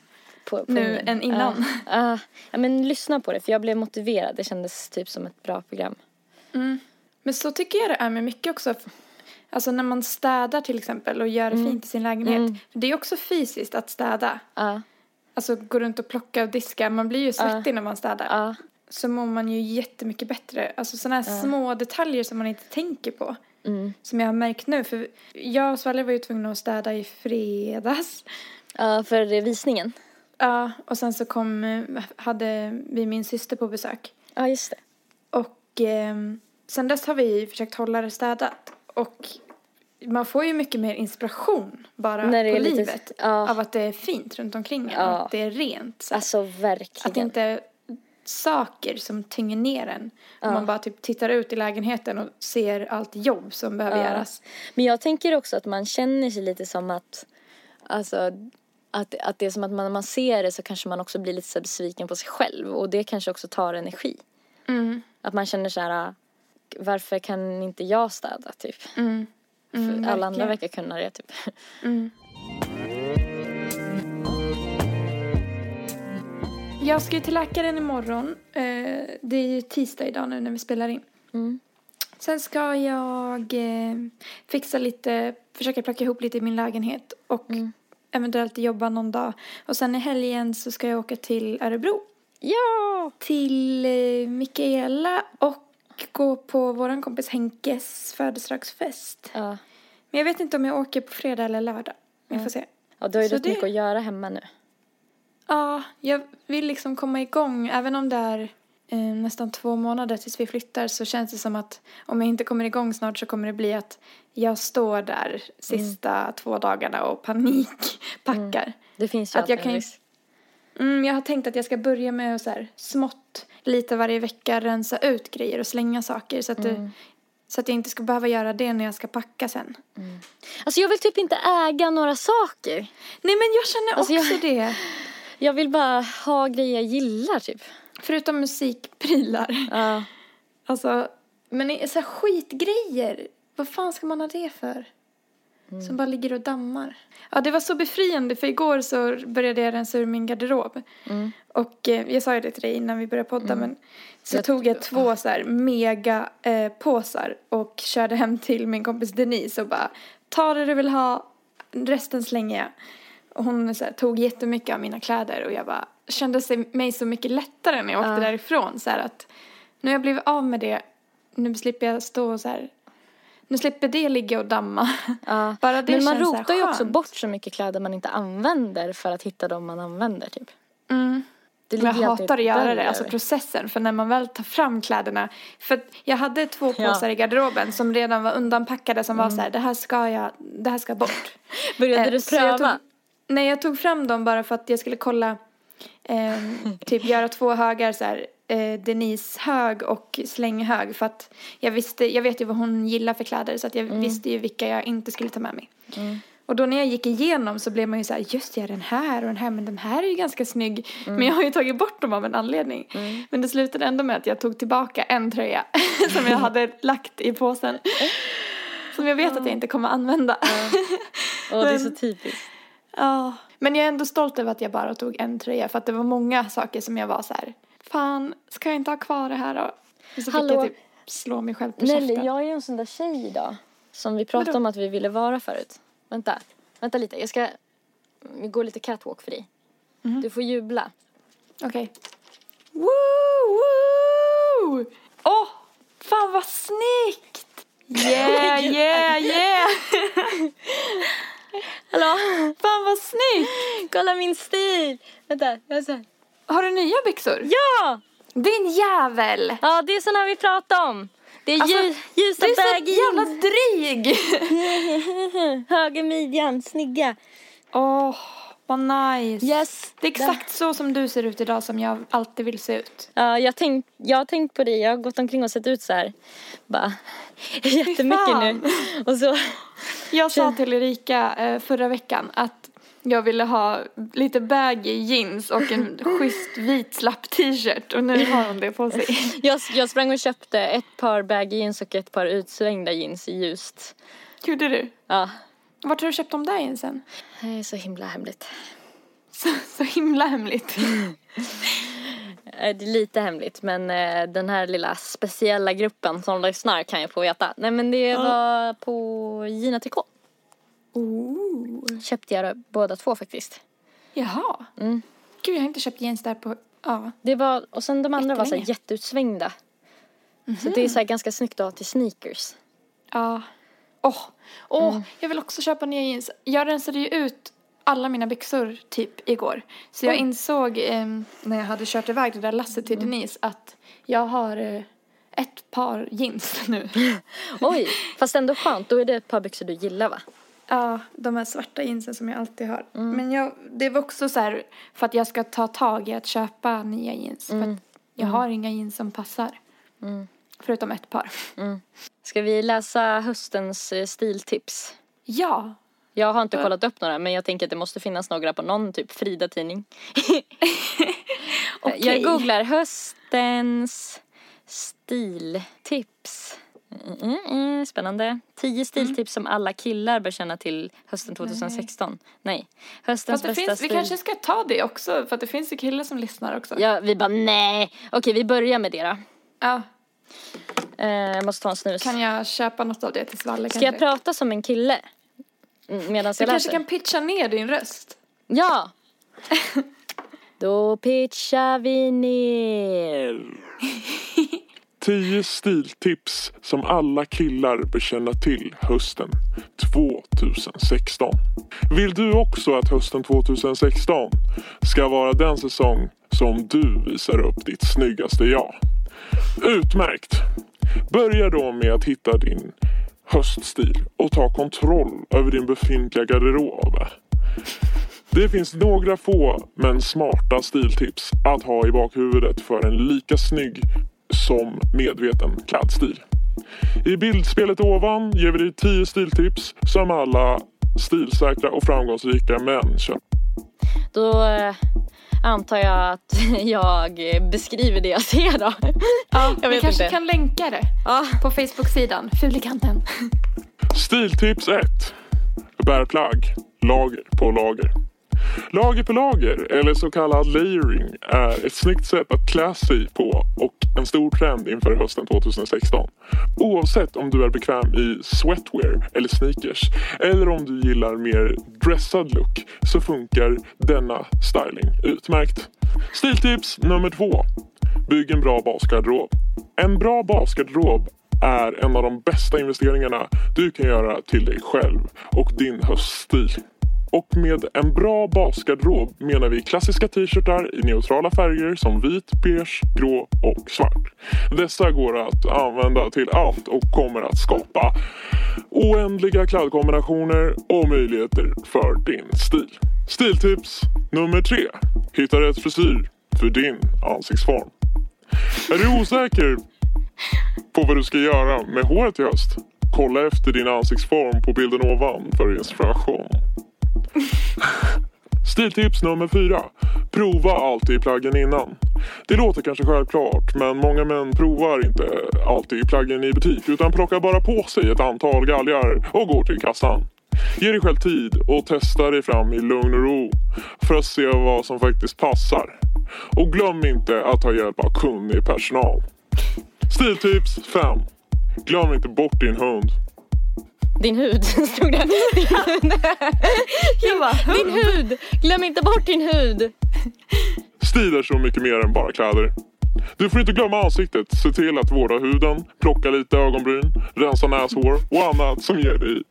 På, på Nu min- än innan. Ja, ja. ja men lyssna på det för jag blev motiverad. Det kändes typ som ett bra program. Men så tycker jag det är med mycket också. Alltså när man städar till exempel och gör det fint i sin lägenhet. Det är också fysiskt att städa. Ja, Alltså gå runt och plocka och diska. Man blir ju svettig när man städar. Ja, Så mår man ju jättemycket bättre. Alltså sådana här små detaljer som man inte tänker på. mm. Som jag har märkt nu. För jag och Svalle var ju tvungna att städa i fredags. ja för visningen. Ja, och sen så kom, hade vi min syster på besök. Ja just det. Och eh, sen dess har vi försökt hålla det städat. Och man får ju mycket mer inspiration bara När det på är lite- livet. ja. Av att det är fint runt omkring en. Ja. Och att det är rent. Så Alltså verkligen. att det inte saker som tynger ner en. Om man bara typ tittar ut i lägenheten och ser allt jobb som behöver Ja. göras. Men jag tänker också att man känner sig lite som att, alltså, att, att det är som att man, när man ser det så kanske man också blir lite besviken på sig själv och det kanske också tar energi. Mm. Att man känner så här, varför kan inte jag städa typ? Mm. För Mm, alla andra verkar kunna det typ. Jag ska ju till läkaren imorgon. Eh, det är ju tisdag idag nu när vi spelar in. Mm. Sen ska jag eh, fixa lite, försöka plocka ihop lite i min lägenhet och Mm. eventuellt jobba någon dag. Och sen i helgen så ska jag åka till Örebro. Ja! Till eh, Mikaela och gå på våran kompis Henkes födelsedagsfest. Ja. Men jag vet inte om jag åker på fredag eller lördag. Vi får se. ja du har ju rätt mycket att göra hemma nu. Ja, jag vill liksom komma igång. Även om det är eh, nästan två månader tills vi flyttar så känns det som att om jag inte kommer igång snart så kommer det bli att jag står där sista två dagarna och panikpackar. Det finns ju Att jag kan risk. Mm, jag har tänkt att jag ska börja med att så här, smått lite varje vecka rensa ut grejer och slänga saker så att, det, så att jag inte ska behöva göra det när jag ska packa sen. Alltså jag vill typ inte äga några saker. Nej men jag känner Alltså, jag- också det. Jag vill bara ha grejer jag gillar typ. Förutom musikprylar. Ja. Alltså, men så här skitgrejer. Vad fan ska man ha det för? Som bara ligger och dammar. Ja, det var så befriande för igår så började jag rensa ur min garderob. Och eh, jag sa ju det till dig innan vi började podda men så Jag- tog jag två så här mega eh, påsar och körde hem till min kompis Denise och bara ta det du vill ha, resten slänger jag. Och hon så här, tog jättemycket av mina kläder och jag bara kände sig, mig så mycket lättare när jag åkte Ja. därifrån. Så här att nu har jag blivit av med det, nu slipper jag stå och så här, nu slipper det ligga och damma. Ja. Bara det Men man känns rotar ju också bort så mycket kläder man inte använder för att hitta dem man använder typ. Mm. Det jag hatar att göra det, alltså processen. För när man väl tar fram kläderna. För jag hade två Ja. påsar i garderoben som redan var undanpackade som var så här, det här ska jag, det här ska bort. Började Eh, du pröva? Nej, jag tog fram dem bara för att jag skulle kolla, ehm, typ göra två högar så här, eh, Denise hög och slänghög för att jag visste, jag vet ju vad hon gillar för kläder så att jag visste ju vilka jag inte skulle ta med mig. Och då när jag gick igenom så blev man ju så här, just ja den här och den här, men den här är ju ganska snygg. Men jag har ju tagit bort dem av en anledning. Men det slutade ändå med att jag tog tillbaka en tröja som jag hade lagt i påsen. Som jag vet att jag inte kommer använda. Och det är så typiskt. Ja, men jag är ändå stolt över att jag bara tog en tröja för att det var många saker som jag var så här, fan, ska jag inte ha kvar det här då? Och så Hallå? fick jag typ slå mig själv på Nelly, käften. jag är ju en sån där tjej idag. Som vi pratade Vadå? om att vi ville vara förut. Vänta, vänta lite. Jag ska vi går lite catwalk för dig. Mhm. Du får jubla. Okej. Woo, woo! Åh, fan vad snyggt! Yeah, yeah, yeah! Hallå? Fan vad snyggt! Kolla min stil! Vänta, jag ser. Har du nya byxor? Ja! Din jävel! Ja, det är såna här vi pratade om. Det är Alltså, ljus, ljusa Du är så jävla dryg! Höger midjan, snygga. Åh, vad nice. Yes. Det är exakt så som du ser ut idag som jag alltid vill se ut. Ja, jag, tänkt, jag har tänkt på det. Jag har gått omkring och sett ut så här. Bara jättemycket nu. Och så, Jag sa till Erika eh, förra veckan att jag ville ha lite baggy jeans och en schysst vit slapp t-shirt och nu har hon det på sig. jag, jag sprang och köpte ett par baggy jeans och ett par utsvängda jeans i ljust. Gjorde du? Ja, Vart har du köpt de där jeansen? det är så himla hemligt. Så, så himla hemligt. Eh, Det är lite hemligt men eh, den här lilla speciella gruppen som lyssnar kan jag få veta. Nej men det var på Gina Tricot. Ooh. Köpte jag båda två faktiskt. Jaha. Mm. Gud, jag har inte köpt jeans där på... Ja. Det var, och sen de andra var så här jätteutsvängda. Så det är så här ganska snyggt att ha till sneakers. Ja. Åh, åh, jag vill också köpa nya jeans. Jag rensade ju ut alla mina byxor typ igår. Så jag insåg ehm, när jag hade kört iväg det där lasset till Denise att jag har eh, ett par jeans nu. Oj, fast ändå skönt. Då är det ett par byxor du gillar va? Ja, de här svarta jeansen som jag alltid har. Men jag, det var också så här för att jag ska ta tag i att köpa nya jeans. För att jag har inga jeans som passar. Förutom ett par. Ska vi läsa höstens eh, stiltips? Ja. Jag har inte kollat upp några men jag tänker att det måste finnas några på någon typ Frida-tidning. Okej. Jag googlar höstens stiltips. Mm, mm, mm, spännande. Tio stiltips som alla killar bör känna till hösten 2016. Nej. Höstens Fast det bästa finns, vi stil. kanske ska ta det också. För att det finns ju killar som lyssnar också. Ja, vi bara nej. Okej, vi börjar med det då. Ja. Eh, jag måste ta en snus. Kan jag köpa något av det till Svalle Ska kanske? jag prata som en kille? Mm, Medan Du jag kanske läser? kan pitcha ner din röst? Ja! Då pitchar vi ner. 10 stiltips som alla killar bör känna till hösten 2016. Vill du också att hösten 2016 ska vara den säsong som du visar upp ditt snyggaste jag? Utmärkt! Börja då med att hitta din höststil och ta kontroll över din befintliga garderob. Det finns några få men smarta stiltips att ha i bakhuvudet för en lika snygg som medveten klädstil. I bildspelet ovan ger vi dig 10 stiltips som alla stilsäkra och framgångsrika män kör. Då eh, antar jag att jag beskriver det jag ser då. Ja, Jag vi vet kanske inte. kan länka det Ja. på Facebook-sidan. Fulikanten. Stiltips 1. Bär plagg, lager på lager. Lager på lager, eller så kallad layering, är ett snyggt sätt att klä sig på och en stor trend inför hösten 2016. Oavsett om du är bekväm i sweatwear eller sneakers eller om du gillar mer dressad look så funkar denna styling utmärkt. Stiltips nummer två. Bygg en bra basgarderob. En bra basgarderob är en av de bästa investeringarna du kan göra till dig själv och din höststil. Och med en bra basgarderob menar vi klassiska t-shirtar i neutrala färger som vit, beige, grå och svart. Dessa går att använda till allt och kommer att skapa oändliga klädkombinationer och möjligheter för din stil. Stiltips nummer tre. Hitta rätt frisyr för din ansiktsform. Är du osäker på vad du ska göra med håret i höst? Kolla efter din ansiktsform på bilden ovan för inspiration. Stiltips nummer fyra. Prova alltid plaggen innan. Det låter kanske självklart men många män provar inte alltid plaggen i butik utan plockar bara på sig ett antal galgar och går till kassan. Ge dig själv tid och testa dig fram i lugn och ro för att se vad som faktiskt passar. Och glöm inte att ta hjälp av kunnig personal. Stiltips 5. Glöm inte bort din hund. Din hud, stod det. Jag bara, Din hud! Glöm inte bort din hud. Stil är så mycket mer än bara kläder. Du får inte glömma ansiktet. Se till att vårda huden, plocka lite ögonbryn, rensa näshår och annat som ger dig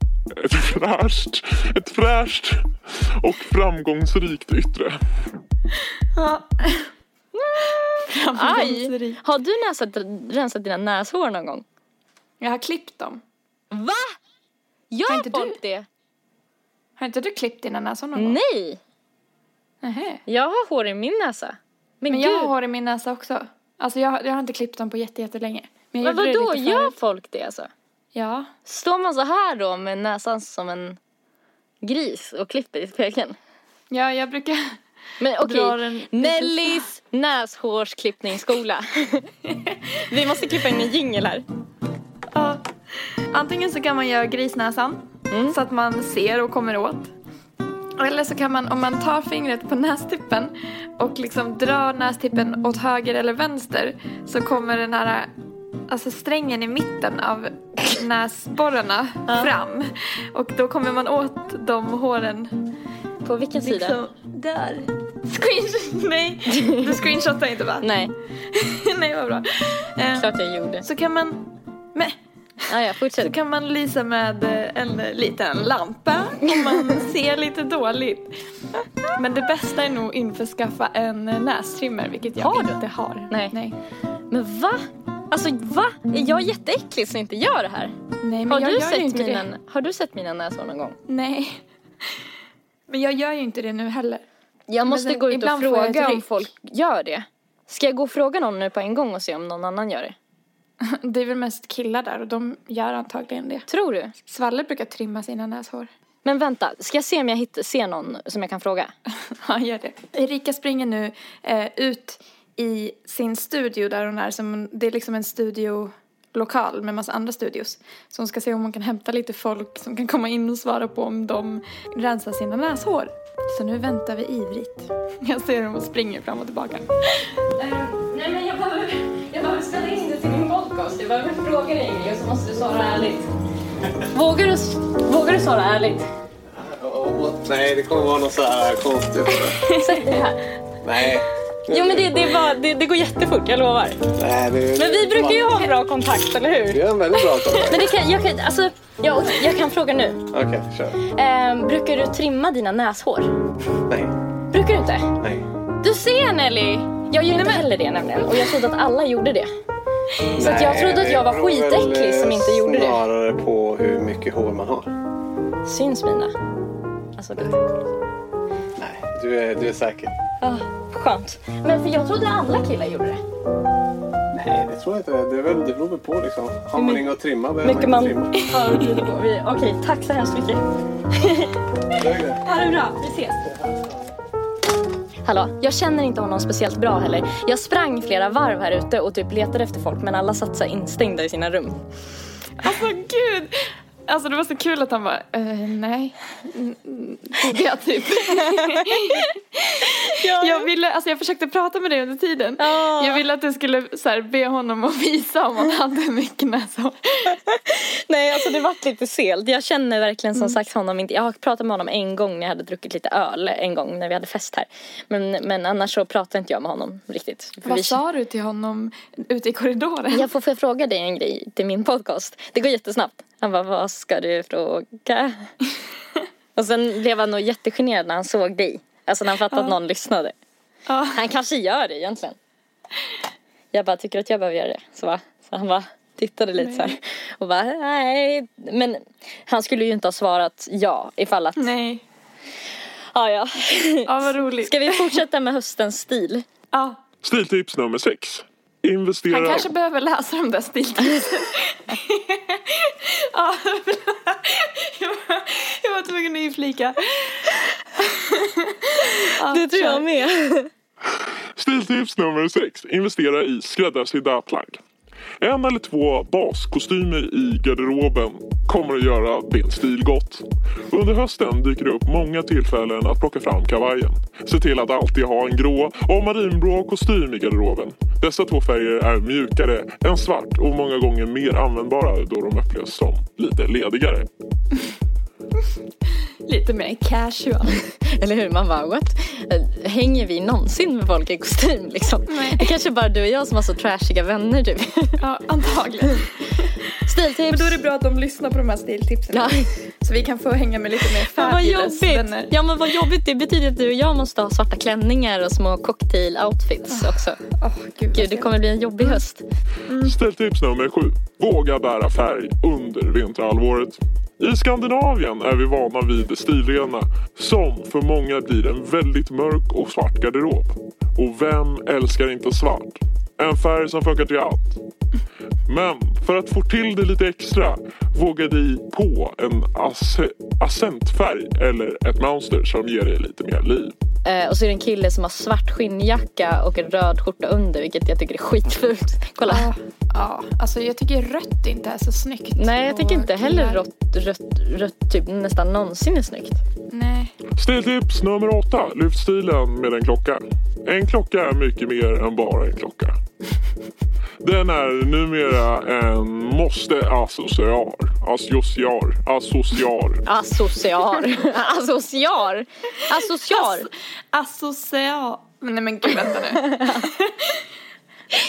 ett fräscht, ett fräscht och framgångsrikt yttre. ja. Aj! Framgångsrik. Har du näsat, rensat dina näshår någon gång? Jag har klippt dem. Va? Gör inte folk det? Har inte du klippt dina näsor någon gång? Nej! Nähä. Jag har hår i min näsa. Men, Men gud, jag har hår i min näsa också. Alltså jag, jag har inte klippt dem på jätte, jättelänge. Men, men vadå, gör folk det alltså? Ja. Står man så här då med näsan som en gris och klipper i spegeln? Ja, jag brukar... Men okej, liten Nellys näshårsklippningsskola. Vi måste klippa in en jingel här. Antingen så kan man göra grisnäsan Mm. så att man ser och kommer åt. Eller så kan man, om man tar fingret på nästippen och liksom drar nästippen åt höger eller vänster så kommer den här alltså strängen i mitten av näsborrarna fram. Och då kommer man åt de håren På vilken sida? liksom där. Screenshot, nej, du screenshotar inte va? Nej, nej vad bra. Eh, klart jag gjorde. så kan man, men Ja, så fortsätt. kan man lysa med eh, en liten lampa om man ser lite dåligt. Men det bästa är nog införskaffa en nästrimmer, vilket jag Har du? inte har. Nej. Nej, Men va? Alltså va? Är jag jätteäcklig som inte gör det här? Nej men Har jag du, gör sett inte mina, det. har du sett mina näsor någon gång? Nej. Men jag gör ju inte det nu heller. Jag måste sen gå ut och fråga om folk gör det. Ska jag gå och fråga någon nu på en gång och se om någon annan gör det? Det är väl mest killar där och de gör antagligen det. Tror du? Svalle brukar trimma sina näshår. Men vänta, ska jag se om jag hittar, ser någon som jag kan fråga? Ja, gör det. Erika springer nu eh, ut i sin studio där hon är. Som, det är liksom en studiolokal med massa andra studios. Så hon ska se om hon kan hämta lite folk som kan komma in och svara på om de rensar sina näshår. Så nu väntar vi ivrigt. Jag ser hur hon springer fram och tillbaka. nej men jag behöver, jag behöver spela in det till podcast. Jag behöver fråga dig Emilio så måste du svara ärligt. Vågar du, vågar du svara ärligt? Nej, det kommer vara något så här konstigt. Sätt dig här. Nej. Jo men det, det, var, det, det går jättefort, jag lovar. Nej, det... Men vi brukar ju ha en bra kontakt, eller hur? Vi har en väldigt bra kontakt. Men det kan, jag kan, alltså, jag, jag kan fråga nu. Okej, kör. Ehm, brukar du trimma dina näshår? Nej, Brukar du inte? nej. Du ser Nelly! Jag gör inte heller det nämligen och jag trodde att alla gjorde det. Så att jag trodde att jag var skitäcklig som inte gjorde det. Snarare på hur mycket hår man har. Syns mina? Alltså lite. Nej, du är, du är säker. Ah, skönt. Men för jag trodde alla killar gjorde det. Nej, det tror jag inte. Det, är väl, det beror väl på liksom. Har man inget att trimma behöver Mycket man man... inte trimma. Okej. Okej, tack så hemskt mycket. Ha det bra, vi ses. Hallå, jag känner inte honom speciellt bra heller. Jag sprang flera varv här ute och typ letade efter folk men alla satt så instängda i sina rum. Alltså gud! Alltså det var så kul att han bara, eh, nej. Mm, mm, Trodde jag typ. Jag ville, alltså jag försökte prata med dig under tiden. Ja. Jag ville att du skulle så här, be honom att visa om han hade mycket näshår. Nej, alltså det vart lite selt. Jag känner verkligen som sagt honom inte. Jag har pratat med honom en gång när jag hade druckit lite öl en gång när vi hade fest här. Men, men annars så pratade inte jag med honom riktigt. För vi- Vad sa du till honom ute i korridoren? Jag får, får jag fråga dig en grej till min podcast? Det går jättesnabbt. Han bara, vad ska du fråga? Och sen blev han nog jättegenerad när han såg dig. Alltså när han fattade att någon lyssnade. Ja. Han kanske gör det egentligen. Jag bara, tycker du att jag behöver göra det? Så, va? så han bara tittade lite så här. Och bara, nej. Men han skulle ju inte ha svarat ja ifall att, Nej. ja ja. Ja, vad roligt. Ska vi fortsätta med höstens stil? Ja. Stiltips nummer 6. Investera... Han kanske behöver läsa de där stiltipsen. ja, jag var, jag var tvungen att inflika. ja, Det tror jag med. Stiltips nummer 6. Investera i skräddarsydda plagg. En eller två baskostymer i garderoben kommer att göra din stil gott. Under hösten dyker det upp många tillfällen att plocka fram kavajen. Se till att alltid ha en grå och marinblå kostym i garderoben. Dessa två färger är mjukare än svart och många gånger mer användbara då de upplevs som lite ledigare. Lite mer casual. Eller hur? Man bara what? Hänger vi någonsin med folk i kostym liksom? Nej. Det är kanske bara du och jag som har så trashiga vänner typ. Ja, antagligen. Men Stiltips. då är det bra att de lyssnar på de här stiltipsen. Ja. Så vi kan få hänga med lite mer Men vad fabulous jobbigt. vänner. Ja men vad jobbigt. Det betyder att du och jag måste ha svarta klänningar och små cocktail-outfits också. Åh, gud, Gud, det kommer bli en jobbig höst. Stiltips nummer 7. Våga bära färg under vinterhalvåret. I Skandinavien är vi vana vid det stilrena som för många blir en väldigt mörk och svart garderob. Och vem älskar inte svart? En färg som funkar till allt. Men för att få till det lite extra våga dig på en accentfärg eller ett mönster som ger dig lite mer liv. Eh, och så är det en kille som har svart skinnjacka och en röd skjorta under vilket jag tycker är skitfult. Kolla. Ja, ja, alltså jag tycker rött inte är så snyggt. Nej jag tycker inte heller rött, rött, rött typ nästan någonsin är snyggt. Nej. Stiltips nummer åtta. Lyft stilen med en klocka. En klocka är mycket mer än bara en klocka. Den är numera en måste associar. Associar. Associar. Associar. Associar. Associar. Associal. Nej men gud vänta nu.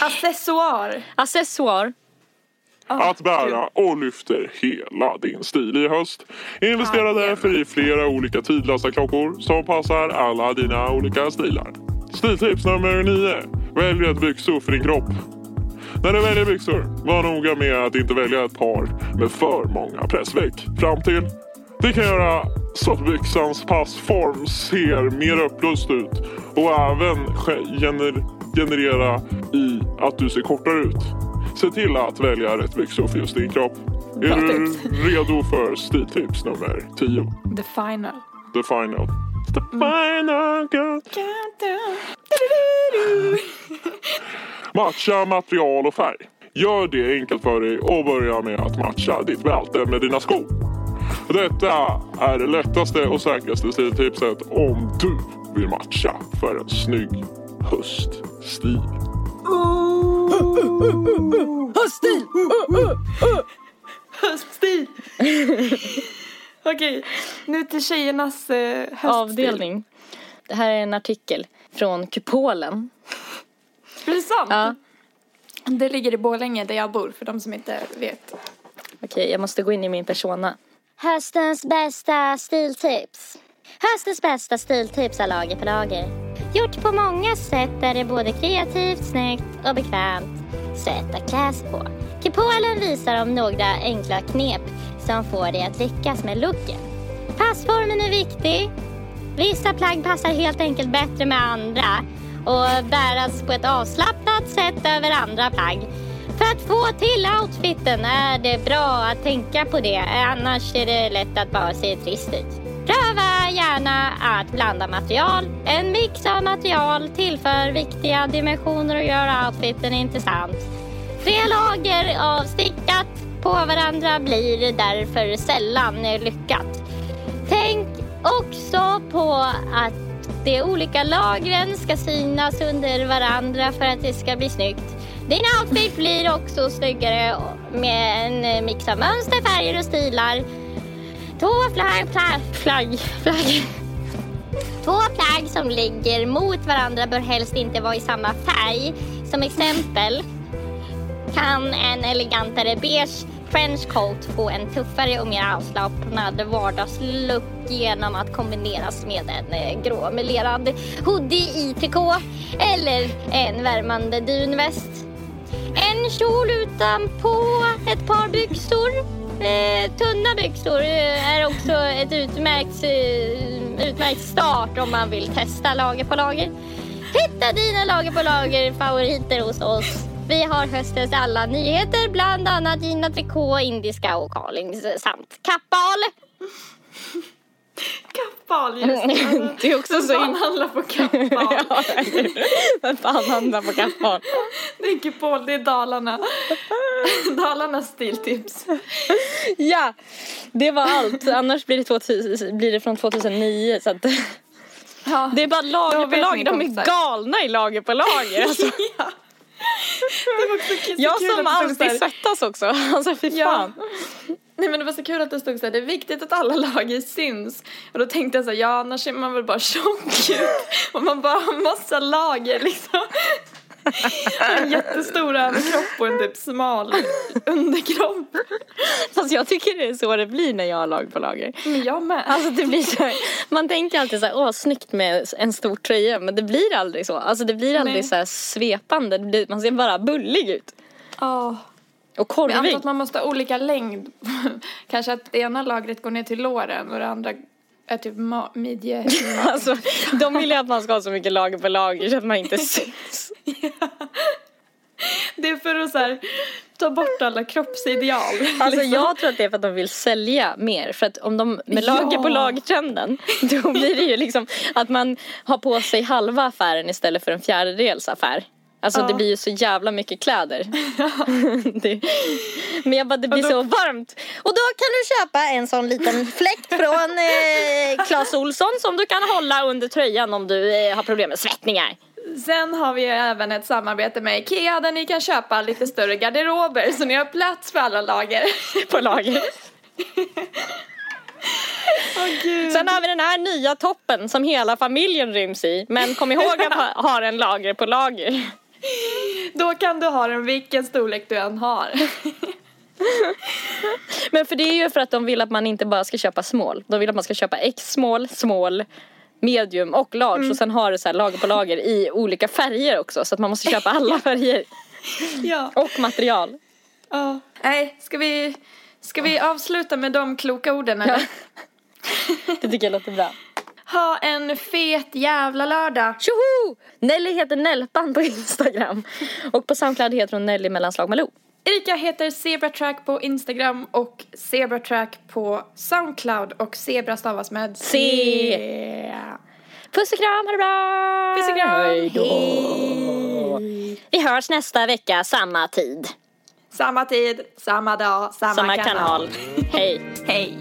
Accessoar. Accessoar. Att bära och lyfter hela din stil i höst. Investera därför i flera olika tidlösa klockor som passar alla dina olika stilar. Stiltips nummer nio. Välj rätt byxor för din kropp. När du väljer byxor, var noga med att inte välja ett par med för många pressveck fram till. Det kan göra så att byxans passform ser mer upplöst ut och även gener- generera i att du ser kortare ut. Se till att välja rätt byxor för just din kropp. Är Bra du tips. redo för stiltips nummer 10? The final. The final. The final girl. Matcha material och färg. Gör det enkelt för dig och börja med att matcha ditt bälte med dina skor. Detta är det lättaste och säkraste stiltipset om du vill matcha för en snygg höststil. Höststil! Höststil. Okej, nu till tjejernas eh, höststil. Avdelning. Det här är en artikel från Kupolen. Är det sant? Ja. Det ligger i Borlänge där jag bor för de som inte vet. Okej, jag måste gå in i min persona. Höstens bästa stiltips. Höstens bästa stiltips är lager på lager. Gjort på många sätt är det både kreativt, snyggt och bekvämt sätt kläs på. Kupolen visar om några enkla knep som får dig att lyckas med looken. Passformen är viktig. Vissa plagg passar helt enkelt bättre med andra och bäras på ett avslappnat sätt över andra plagg. För att få till outfiten är det bra att tänka på det, annars är det lätt att bara se trist ut. Pröva gärna att blanda material. En mix av material tillför viktiga dimensioner och gör outfiten intressant. Tre lager av stickat på varandra blir därför sällan lyckat. Tänk också på att de olika lagren ska synas under varandra för att det ska bli snyggt. Din outfit blir också snyggare med en mix av mönster, färger och stilar. Två flagg, flagg, flagg, flagg. Två plagg som ligger mot varandra bör helst inte vara i samma färg. Som exempel kan en elegantare beige trenchcoat få en tuffare och mer avslappnad vardagslook genom att kombineras med en eh, grå melerad hoodie i trikå eller en värmande dunväst. En kjol utanpå ett par byxor. Eh, tunna byxor eh, är också ett utmärkt, eh, utmärkt start om man vill testa lager på lager. Hitta dina lager på lager favoriter hos oss. Vi har höstens alla nyheter, bland annat Gina Tricot, indiska och Karlings eh, samt Kappahl. Kappahl, just. Alltså, Det är också så Fan in... handlar på Kappahl. Ja, Vem fan handlar på kappan? Det är Paul, det är Dalarna. Dalarnas stiltips. Ja, det var allt. Annars blir det, 2000, blir det från 2009. Så att Ja. det är bara lager på lager. De är galna i lager på lager. Alltså, ja. Det var också så jag som alltid här- svettas också. Alltså fy Ja. fan. Nej men det var så kul att det stod så här, det är viktigt att alla lager syns. Och då tänkte jag så här, ja annars ser man väl bara tjock ut. Och man bara har massa lager liksom. En jättestor överkropp och en typ smal underkropp. Fast jag tycker det är så det blir när jag har lager på lager. Men jag med. Alltså det blir så man tänker alltid så här, åh snyggt med en stor tröja. Men det blir aldrig så. Alltså det blir aldrig Nej. så här svepande. Blir, man ser bara bullig ut. Ja. Och Men jag antar korvig. att man måste ha olika längd. Kanske att det ena lagret går ner till låren och det andra är typ midje. Alltså, de vill ju att man ska ha så mycket lager på lager så att man inte syns. Det är för att så här, ta bort alla kroppsideal. Alltså liksom. jag tror att det är för att de vill sälja mer. För att om de med lager Ja. på lager-trenden då blir det ju liksom att man har på sig halva affären istället för en fjärdedels affär. Alltså Ja. det blir ju så jävla mycket kläder. det, men jag bara, det blir då- så varmt. Och då kan du köpa en sån liten fläkt från eh, Clas Olsson som du kan hålla under tröjan om du eh, har problem med svettningar. Sen har vi även ett samarbete med Ikea där ni kan köpa lite större garderober så ni har plats för alla lager. på lager. Gud. Sen har vi den här nya toppen som hela familjen ryms i. Men kom ihåg att ha, ha en lager på lager. Då kan du ha den vilken storlek du än har. Men för det är ju för att de vill att man inte bara ska köpa small. De vill att man ska köpa X small, small, medium och large. Och sen har det så här lager på lager i olika färger också. Så att man måste köpa alla färger ja. och material. ja. Nej, ska vi, ska vi avsluta med de kloka orden eller? Det tycker jag låter bra. Ha en fet jävla lördag. Tjoho! Nelly heter Nellpan på Instagram. Och på Soundcloud heter hon Nelly mellanslag Malou. Erika heter Zebratrack på Instagram och Zebratrack på Soundcloud och Zebra stavas med C. Puss och kram, ha det bra! Puss och kram. Hej då! Vi hörs nästa vecka, samma tid. Samma tid, samma dag, samma, Samma kanal. Hej! Hej.